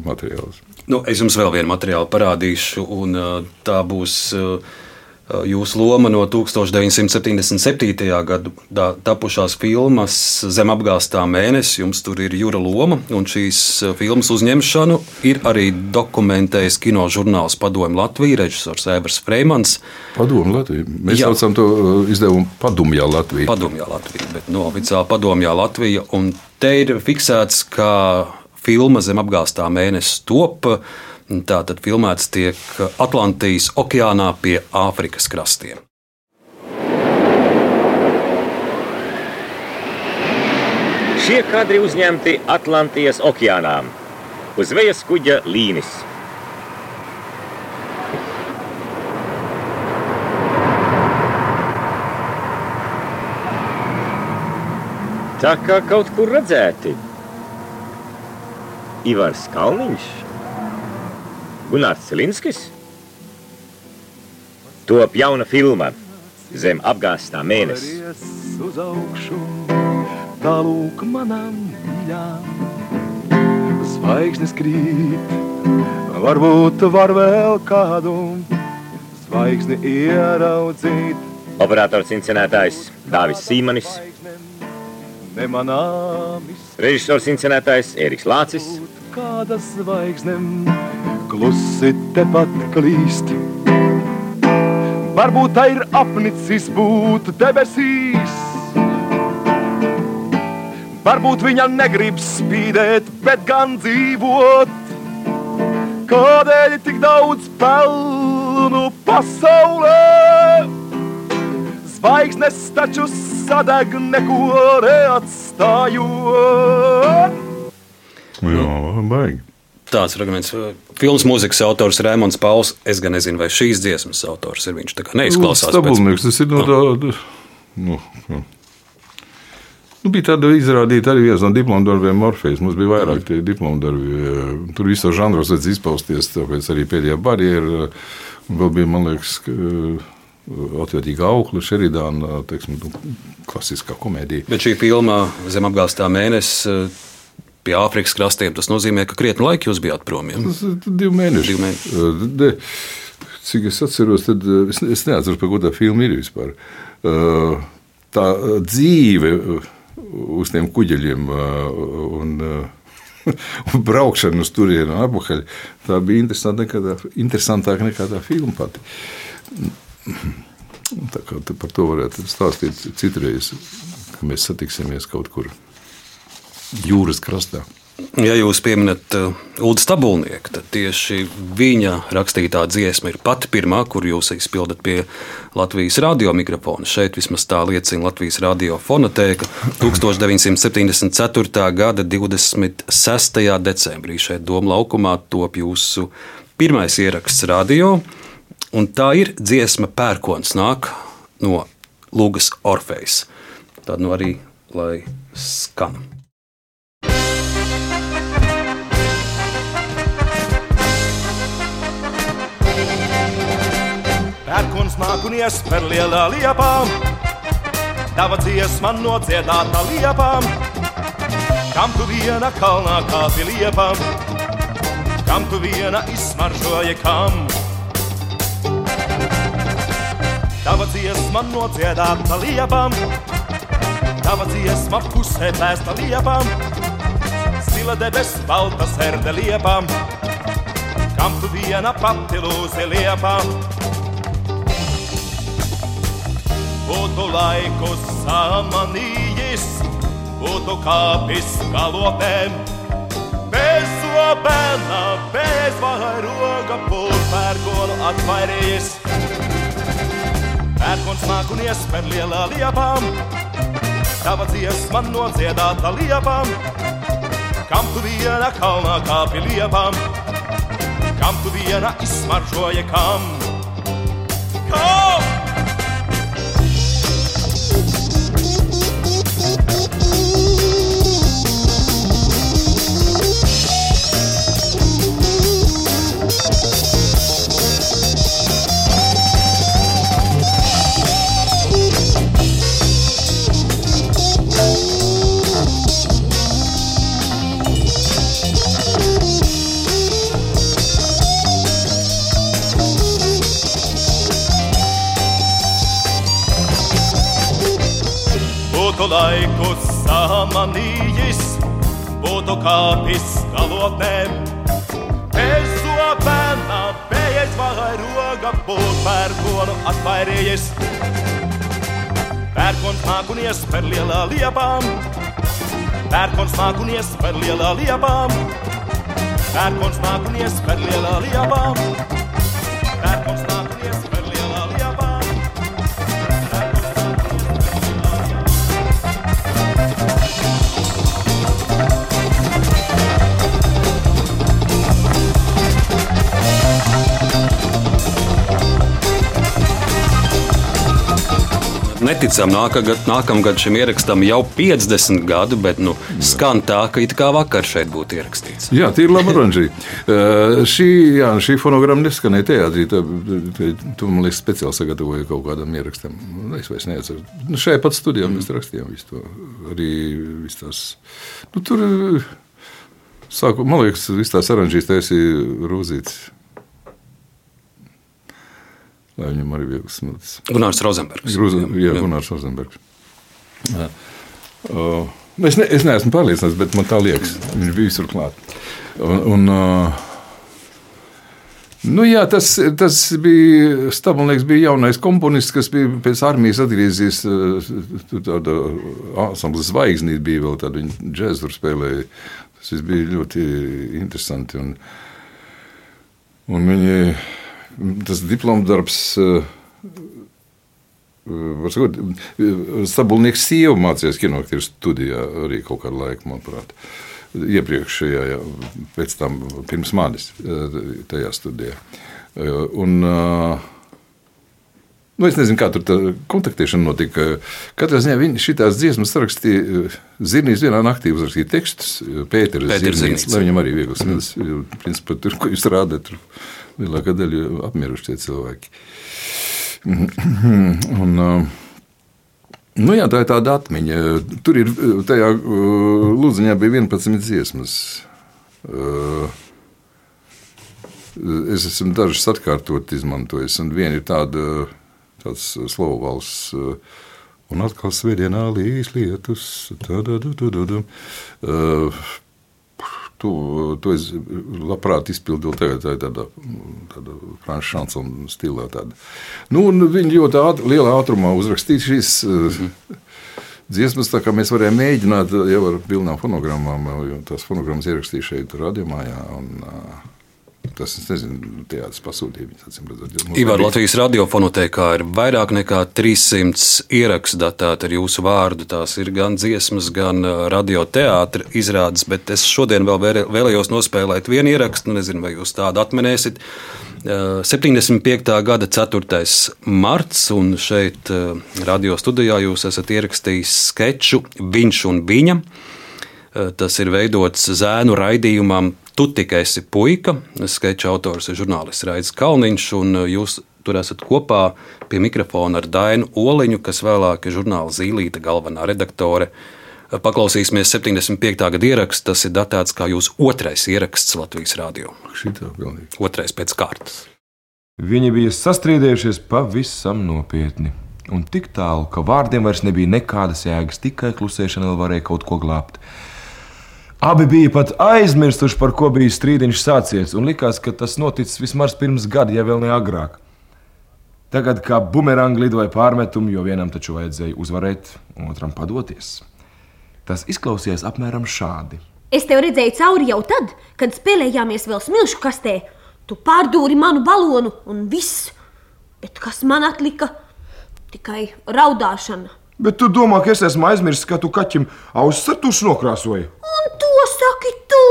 materiālus. Nu, es jums vēl vienu materiālu parādīšu, un tā būs. Uh, jūsu loma no 1977. gadā tapušās filmas Zem apgāstā mēnesis. Jums tur ir jūra loma, un šīs filmas uzņemšanu ir arī dokumentējis kino žurnāls Padomu Latviju, režisors Ēvers Freimans. Padomu Latviju. Mēs Jā. saucam to izdevumu Padomjā Latvija. Padomjā Latvija, bet no oficiāli Padomjā Latvija. Un te ir fiksēts, ka filma Zem apgāstā mēnesis top. Tā tad filmēts tiek Atlantijas okeānā pie Āfrikas krastiem. Šie kadri uzņemti Atlantijas okeānā uz zvejas kuģa līnis. Tā kā kaut kur redzēti Ivars Kalniņš Gunārs Cilinskis. Top jauna filma Zem apgāstā mēnesis. Uz augšu, tālūk manām mīļām. Zvaigznes krīt, varbūt var vēl kādu zvaigzni ieraudzīt. Operators incenētājs Dāvis Sīmanis. Režisors incenētājs Eriks Lācis. Kādas zvaigznes klusi tepat klīst. Varbūt tā ir apnicis būt debesīs. Varbūt viņa negrib spīdēt, bet gan dzīvot. Kādēļ tik daudz pelnu pasaulē? Zvaigznes taču sadeg neko neatstājot. Jā, baigi. Tāds fragments. Filmas mūzikas autors Rēmons Pauls. Es gan nezinu, vai šīs dziesmas autors ir viņš. Tā kā neizklausās. pēc- Stabulnieks, tas ir no tāda. Nu, jā. Nu, bija tāda izrādīta arī viens no diplomu darbiem Morfejs. Mums bija vairāk tie diplomu darbi. eh, Tur visos žanros vajadz izpausties, tāpēc arī pēdējā barjera. Vēl bija, man liekas, ka, eh, atvērtīga aukla, Šeridāna, teiksim, nu, klasiskā komēdija. Bet šī filma zem apgāztā mēnesis eh, pie Āfrikas krastiem, tas nozīmē, ka krietni laika jūs bijāt prom. Ja? Tas ir divi mēneši. Divi mēneši. Cik es atceros, tad es, es neatceros, par ko tā filma ir vispār. Tā dzīve uz tiem kuģeļiem un, un braukšana uz turieni atpakaļ, tā bija interesanta nekā tā, interesantāka nekā tā filma pati. Tā kā par to varētu stāstīt citreiz, kad mēs satiksimies kaut kur jūras krastā. Ja jūs pieminat uh, Ulu Stabulnieku, tad tieši viņa rakstītā dziesma ir pati pirmā, kur jūs izpildat pie Latvijas radio mikrofona. Šeit vismaz tā liecina Latvijas radio fonotēka. 1974. gada 26. decembrī šeit Doma laukumā top jūsu pirmais ieraksts radio, un tā ir dziesma Pērkons nāk no Lūgas Orfejas. Tad nu arī lai skan. Un iesper lielā liepā, tava dziesma nodziedāta liepā. Kam tu viena kalnā kāpi liepā, kam tu viena izsmaržoja kam? Tava dziesma nodziedāta liepā, tava dziesma pusē pēsta liepā, stila debes balta serde liepā, kam tu viena pati lūzi liepā. Būtu laiku samanījis, būtu kāpis galotēm. Bez zobena, bez vairoga, būtu pērkonu atvairījis. Pērkons nāk un iesper lielā liepām, tava dziesma nodziedāta liepām. Kam tu viena kalnā kāpi liepām, kam tu viena izsmaržoja kam? Kam? Laiku samanījis, būtu kāpis galotnēm. Bez zobena, bez vairoga, būtu pērkonu atvairījis. Pērkons nāk un iesper lielā liepām, pērkons nāk un iesper lielā liepām, pērkons nāk un iesper lielā liepām, Neticam, nākamgad, nākamgad šim ierakstam jau 50 gadu, bet nu, skan tā, ka it kā vakar šeit būtu ierakstīts. Jā, tie ir labi oranžī. Uh, šī, jā, šī fonogramma neskanēja teātrī. Tā, tā, tu, man liekas, speciāli sagatavoja kaut kādam ierakstam. Es vairs neatceros. Nu, šajā pat studijā mēs rakstījām visu to. Arī visu tās. Nu, tur, uh, sāku, man liekas, viss tās oranžīs taisīja Rūzīts. Lai viņam arī bija smilts. Gunārs Rozenbergs. Grūza, jā, jā. Gunārs Rozenbergs. Jā. Uh, es, ne, es neesmu pārliecināts, bet man tā liekas. Viņš bija visur klāt. Un, un, uh, Nu, jā, tas, tas bija Stabils, bija jaunais komponists, kas bija pēc armijas atgriezies. Tur tāda ansambla zvaigznīte bija vēl tāda, viņa džēzu spēlēja. Tas bija ļoti interesanti. Un, un viņi, tas diplomu darbs var sakot, Stabulnieks sieva mācījās kinoaktieru studijā arī kaut kādu laiku, manuprāt. Iepriekšējā, jā, pēc tam pirms manis tajā studijā. Un, Nu, es nezinu, kā tur tā kontaktēšana notika. Katrā ziņā viņi šīs dziesmas rakstīja. Zirnīs vienā naktī uzrakstīja tekstus. Pēters Zirnīs, lai viņam arī viegli smidas. Principā tur, ko jūs rādat, tur lielākā daļa apmieruši tie cilvēki. Un, nu jā, tā ir tāda atmiņa. Tur ir tajā lūdziņā bija 11 dziesmas. Es esmu dažas atkārtot izmantojis, un viena ir tāda tāds slovu valsts. Un atkal svētdienā līs lietus. To, to es labprāt izpildīju tagad, tā tāda, tāda franču šansona stilā. Tāda. Nu, viņi ļoti āt, lielā ātrumā uzrakstīja šīs mm. dziesmas, tā kā mēs varējām mēģināt jau ar pilnām fonogrammām, jo tās fonogrammas ierakstīja šeit radiomājā. Un, uh, Tas es nezinu, teātris pasūtīja viņu. Ivar Latvijas radiofonotēkā ir vairāk nekā 300 ierakstu datēti ar jūsu vārdu. Tās ir gan dziesmas, gan radioteātris izrādes, bet es šodien vēl vēlējos nospēlēt vienu ierakstu, nezinu, vai jūs tādu atminēsiet. 75. gada 4. marts, un šeit radio studijā jūs esat ierakstījis sketču Viņš un viņa. Tas ir veidots zēnu raidījumam Tu tikai esi puika. Sketča autors ir žurnālists Raits Kalniņš, un jūs tur esat kopā pie mikrofona ar Dainu Oliņu, kas vēlāk ir žurnāla Zīlīta galvenā redaktore. Paklausīsimies 75. gada ierakstu. Tas ir datēts kā jūsu otrais ieraksts Latvijas rādio. Šitā pilnīgi. Otrais pēc kārtas. Viņi bija sastrīdējušies pavisam nopietni. Un tik tālu, ka vārdiem vairs nebija nekādas jēgas, tikai klusēšana vēl varēja kaut ko glābt. Abi bija pat aizmirsuši, par ko bija strīdiņš sācies, un likās, ka tas noticis vismaz pirms gada, ja vēl ne agrāk. Tagad kā bumerangi lidoja pārmetumi, jo vienam taču vajadzēja uzvarēt, otram padoties. Tas izklausījās apmēram šādi. Es tev redzēju cauri jau tad, kad spēlējāmies vēl smilšu kastē. Tu pārdūri manu balonu un viss. Bet kas man atlika? Tikai raudāšana. Bet tu domā, ka es esmu aizmirsis, ka tu kaķim ausis ar tušu nokrāsoji? Un to saki tu!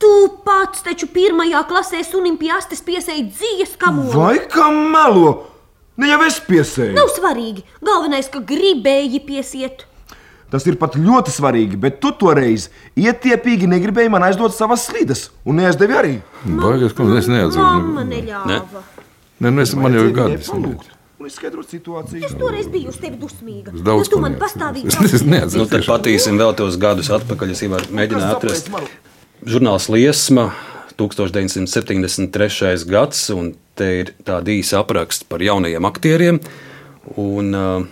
Tu pats taču pirmajā klasē sunim pie astes piesēji dzīves kamolu. Vai kā melo? Ne jau es piesēju. Nav svarīgi. Galvenais, ka gribēji piesiet. Tas ir pat ļoti svarīgi, bet tu toreiz ietiepīgi negribēji man aizdot savas slīdes, un neaizdevi arī. Baigies, ka es neatceros. Mamma neļāva. Nē, nu es, man jau ir gadi. Un izskaidrot situāciju. Es toreiz biju uz tevi dusmīga. Es daudz tu ko man neatceros. pastāvīgi Es neatceros. Nu, tad patīsim vēl tos gadus atpakaļ. Es mēģināju atrast žurnāls Liesma. 1973. gads, un te ir tāda īsa apraksta par jaunajiem aktieriem. Un, uh,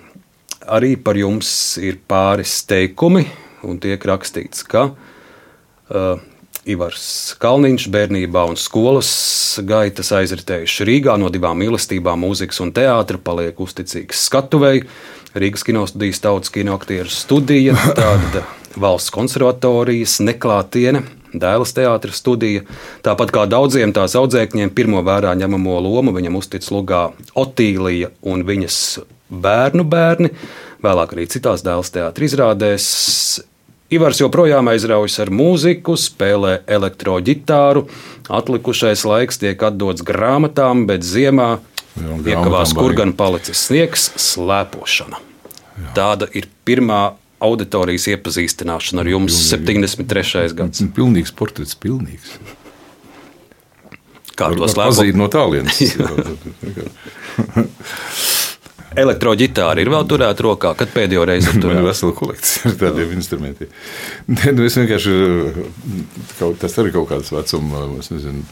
arī par jums ir pāris teikumi, un tiek rakstīts, ka uh, Ivars Kalniņš bērnībā un skolas gaitas aizritējuši Rīgā no divām mīlestībām, mūzikas un teātra, paliek uzticīgs skatuvei. Rīgas kinostudijas tautas kinoaktieru studija, tāda valsts konservatorijas neklātiene, dēls teātris studija. Tāpat kā daudziem tās audzēkņiem, pirmo vērā ņemamo lomu viņam uztic lugā Otīlija un viņas bērnu bērni, vēlāk arī citās dēls teātris izrādēs. Ivars joprojām aizraujas ar mūziku, spēlē elektroģitāru. Atlikušais laiks tiek atdots grāmatām, bet ziemā Jā, iekavās, kur gan palicis sniegs, slēpošana. Tāda ir pirmā auditorijas iepazīstināšana ar jums 73. gads. Pilnīgs portrets, pilnīgs. Kā to slēpot? pazīt no tālienes. Elektroģitāra ir vēl turēta rokā, kad pēdējo reizi tur Man ir vesela kolekcija ar tādiem instrumentiem. Nē, nu es vienkārši kaut, tas arī kaut kāds vecuma, es nezinu.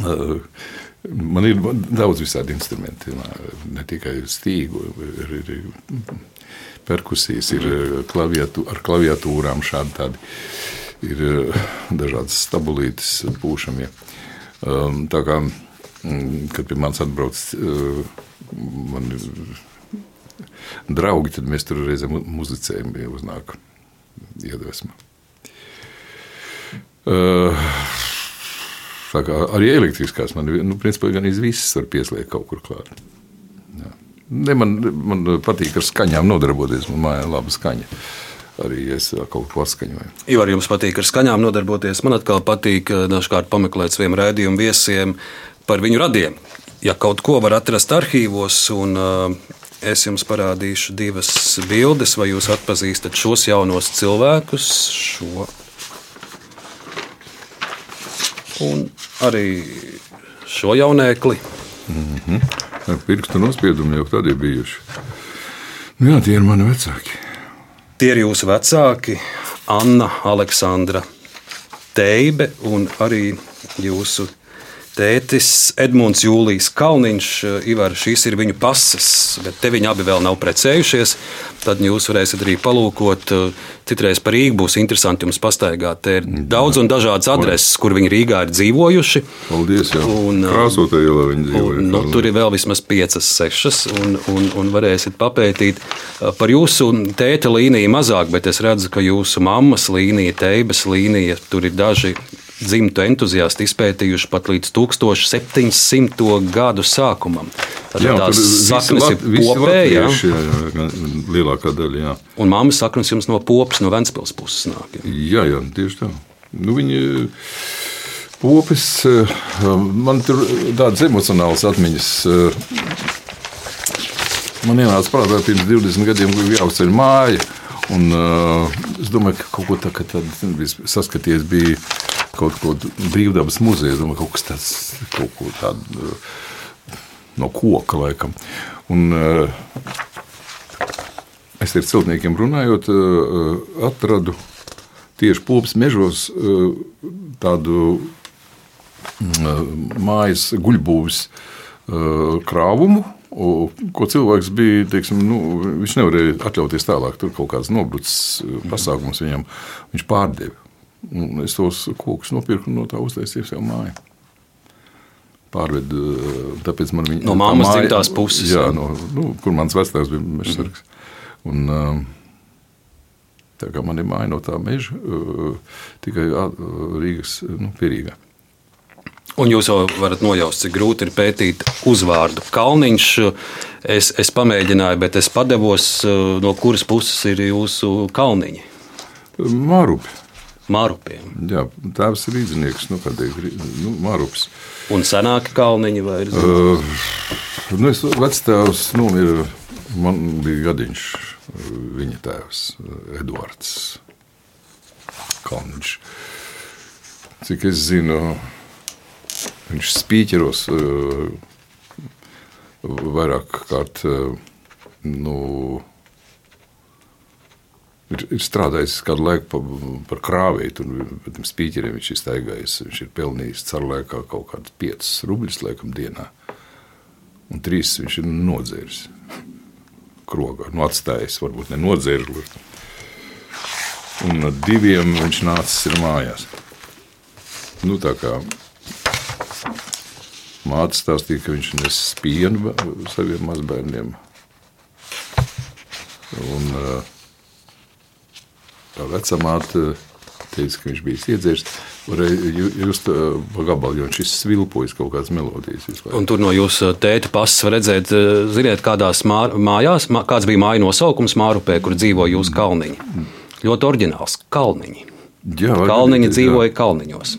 uh, Man ir daudz visādi instrumenti, ne tikai stīgu, ir, ir, ir perkusijas, ir klaviatū, ar klaviatūrām šādi tādi. Ir dažādas stabulītes pūšamie. Um, Tā kā, mm, kad pie manis atbrauc man ir draugi, tad mēs tur reizēm mu- muzicējam, ja uznāk iedvesma. Uh, tā kā arī elektriskās man nu, principā gan viss var pieslēgt kaut kur klāt. Jā. Ne, man, man patīk ar skaņām nodarboties. Man mājā ir laba skaņa. Arī es kaut ko atskaņoju. Ivar, jums patīk ar skaņām nodarboties. Man atkal patīk eh, dažkārt pameklēt saviem raidījumu viesiem par viņu radiem. Ja kaut ko var atrast arhīvos, un uh, es jums parādīšu divas bildes, vai jūs atpazīstat šos jaunos cilvēkus, šo un arī šo jaunēkli. Mm -hmm. Ar pirkstu nospiedumi jau tad ir bijuši. Nu, jā, tie ir mani vecāki. Tie ir jūsu vecāki, Anna, Aleksandra, Teibe un arī jūsu tētis Edmunds Jūlijs Kalniņš. Ivar, šīs ir viņu pases, bet te viņi abi vēl nav precējušies. Tad jūs varēsiet arī palūkot. Citreiz par Rīgu būs interesanti jums pastaigāt. Te ir daudz un dažādas adreses, kur viņi Rīgā ir dzīvojuši. Paldies, jā. Un, Krāsotā ielā viņi dzīvoja. Un, nu, tur ir vēl vismaz piecas, sešas, un, un, un varēsiet papētīt par jūsu tēta līniju mazāk, bet es redzu, ka jūsu mammas līnija, teibas līnija, tur ir daži dzimtu entuziasti izpētījuši pat līdz 1700. gadu sākumam. Tad Jā, tās saknes ir visi lielākā daļa. Jā. Un mammas saknes jums no popas, no Ventspils puses nāk. jā. Jā, jā, tieši tā. Nu, viņi popis, eh, man tur tādas emocionālas atmiņas. eh, Man ienāca prātā pirms 20 gadiem, bija jāuzceļ māja. Un, uh, es domāju, ka kaut ko tā, ka tad bija saskaties, bija kaut ko brīvdabas muzejā. Es domāju, kaut kas tāds, kaut ko tādu no koka laikam. Un, uh, es ar celtniekiem runājot, uh, atradu tieši popas mežos uh, tādu mm, mājas guļbūves krāvumu. Ko cilvēks bija, teiksim, nu, viņš nevarēja atļauties tālāk. Tur kaut kāds nobrucis uh, pasākums viņam, viņš pārdeva. Un es tos kokus nopirku un no tā uztaisīju sev māju. Pārvedu, tāpēc man viņa No mammas dzimtās puses, Jā, no, nu, kur mans vecāks bija mežsargs. Un, um, Tā kā man ir māja no tā meža, uh, tikai uh, Rīgas nu, pierīgā. Un jūs jau varat nojaust, cik grūti ir pētīt uzvārdu. Kalniņš, es, es pamēģināju, bet es padevos, no kuras puses ir jūsu kalniņi. Mārupi. Mārupiem. Jā, tēvs ir rīznieks, nu, kādēļ, nu, Mārups. Un senāki kalniņi vai ir? Uh, nu, es vectēvs, nu, ir, man bija gadiņš, viņa tēvs, Eduards Kalniņš. Cik es zinu, viņš spīķeros uh, vairāk kārt, uh, nu, ir, ir strādājis kādu laiku par, par krāvēju, tam spīķeriem viņš ir staigājis, viņš ir pelnījis caur laikā kaut kādas 5 rubļus laikam dienā, un 3 viņš ir nodzēris krogā, nu atstājis, varbūt ne nodzēris, un ar diviem viņš nācis ir mājās. Nu tā kā māte stāstīja, ka viņš nes pienu saviem mazbērniem, un tā vecamāte teica, ka viņš bija iedzēris. Uh, pa gabalu, jo viņš svilpojas kaut kādas melodijas. vispār. Un tur no jūsu tēta pasas var redzēt, eh, ziniet, kādās mār, mājās, mā- kāds bija māju nosaukums Mārupē, kur dzīvo jūsu kalniņi. Ļoti oriģināls - kalniņi. Jā, Kalniņi jā. dzīvoja kalniņos.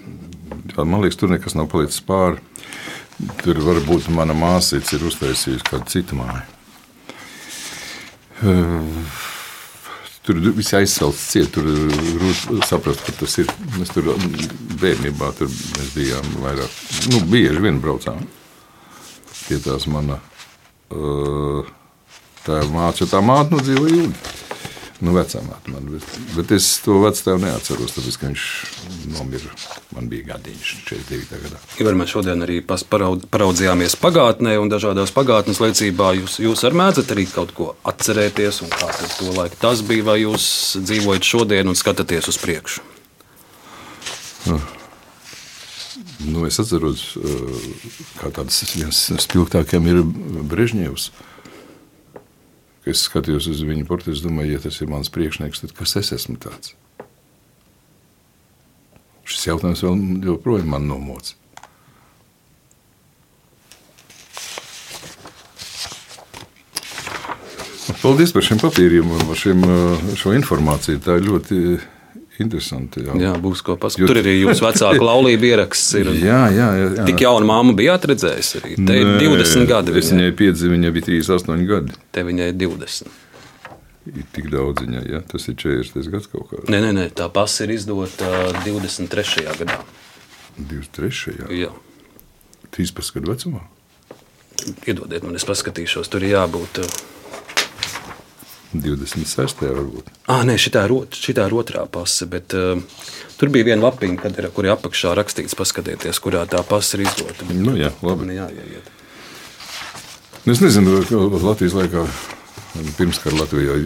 Jā, man liekas, tur nekas nav palicis pāri. Tur varbūt mana māsīca ir uztaisījusi kādu citu māju. Uh, Tur viss aizsalts ciet, tur grūti saprast, ka tas ir. Mēs tur bērnībā tur mēs bijām vairāk, nu, bieži vien braucām. Pie tās mana uh, tā māca, tā māte nu dzīvoja ilgi. Nu, vecā māte man, bet, bet es to vecstāvu neatceros, tāpēc, ka viņš nomira. Man bija gadiņš 49. gadā. Ivar, mēs šodien arī paraud- paraudzījāmies pagātnē, un dažādās pagātnes liecībā jūs, jūs arī mēdzat arī kaut ko atcerēties, un kā tad to laiku tas bija, vai jūs dzīvojat šodien un skatāties uz priekšu. Nu, es atceros, uh, kā tāds viens no spilgtākajiem ir Brežņevs. Kad es skatījos uz viņa portretu, es domāju, ja tas ir mans priekšnieks, tad kas es esmu tāds? Šis jautājums vēl joprojām man nomoc. Paldies par šiem papīriem un par uh, šo informāciju. Tā ir ļoti interesanti. Jā, jā būs ko paskatīt. Tur arī jūsu vecāka laulība ieraksts. Ir. Jā, jā, jā, jā. Tik jauna māma bija atredzējusi arī. Te ir 20 gadi. Es viņai piedzīvoju, viņai bija 38 gadi. Te viņai ir 20. Ir tik daudz viņai, ja? tas ir 40 gads kaut kā. Nē, nē, nē tā pasa ir izdota 23. gadā. 23. Jā. 13 gadu vecumā. Iedodiet man, es paskatīšos, tur ir jābūt. 26. varbūt. Ah, nē, šitā ir, šitā ir otrā pase, bet uh, tur bija viena lapiņa, kad ir, kur ir apakšā rakstīts, paskatieties, kurā tā pase ir izdota. Nu, jā, labi. Man jāiet. Es nezinu, Latvijas laikā, pirms kara Latvijā,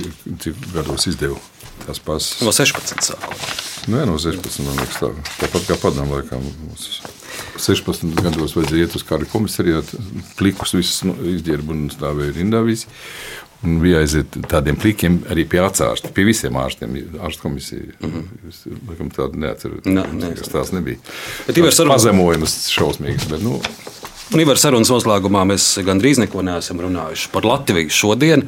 cik gados izdevu tās pases. No 16. sākot. Nē, no 16. man liekas tā. Tāpat kā padomu laikā. Mums 16 gados vajadzēja iet uz kara komisariātu, plikus visus izģērbu un stāvēja rindā visi. Un bija aiziet tādiem plikiem arī pie ārsta, pie visiem ārstiem. Ārsta komisija. Mm -hmm. Es laikam tādu neatceros. Nē, ne, tas tās nebija. Bet ir sarunas... pazemojums šausmīgs. Bet, nu, Un Ivar sarunas noslēgumā mēs gandrīz neko neesam runājuši par Latviju šodien.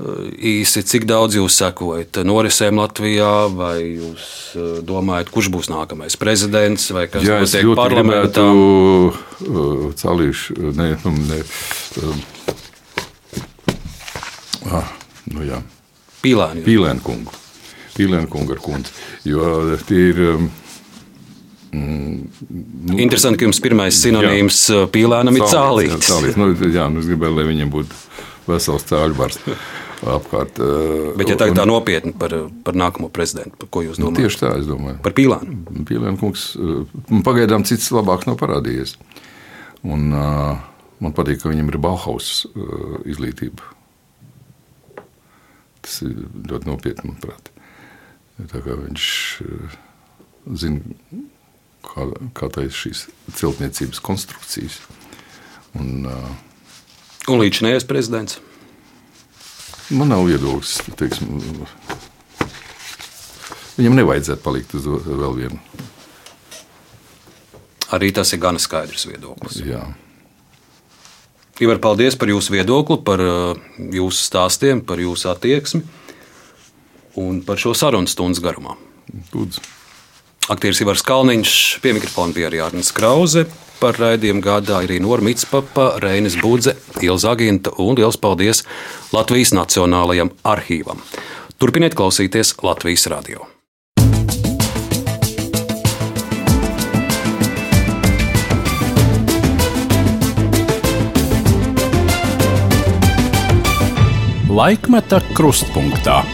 Īsi, cik daudz jūs sekojat norisēm Latvijā, vai jūs domājat, kurš būs nākamais prezidents, vai kas Jā, notiek parlamentā? Uh, Calīšu, ne, nu, ne, Ah, nu jā. Pīlēni. Pīlēnu kungu. Pīlēnu kungu ar kundzi. Jo tie ir. um, Mm, nu, Interesanti, ka jums pirmais sinonīms jā. pīlēnam ir cālītis. Jā, cālīt. nu, jā nu, es gribēju, lai viņiem būtu vesels cāļu bars apkārt. Bet, ja tagad tā nopietni par, par nākamo prezidentu, par ko jūs Nu, domājat? tieši tā, es domāju. Par pīlēnu. Pīlēnu kungs pagaidām cits labāks nav parādījies. Un, uh, man patīk, ka viņam ir Bauhaus uh, izglītība. Tas ir ļoti nopietni, manuprāt. Tā kā viņš uh, zina, kā, kā taisa šīs celtniecības konstrukcijas. Un, uh, Un līdz šim prezidents. Man nav viedoklis. Teiksim, viņam nevajadzētu palikt uz vēl vienu. Arī tas ir gana skaidrs viedoklis. Jā. Ivar, paldies par jūsu viedokli, par uh, jūsu stāstiem, par jūsu attieksmi un par šo sarunu stundas garumā. Lūdzu. Aktieris Ivars Kalniņš, pie mikrofona bija arī Arnēs Krause. Par raidījumu gādāja arī Normīts Papa, Reinis Budze, Ilza Aginta un liels paldies Latvijas Nacionālajam arhīvam. Turpiniet klausīties Latvijas radio. Laikmeta krustpunktā.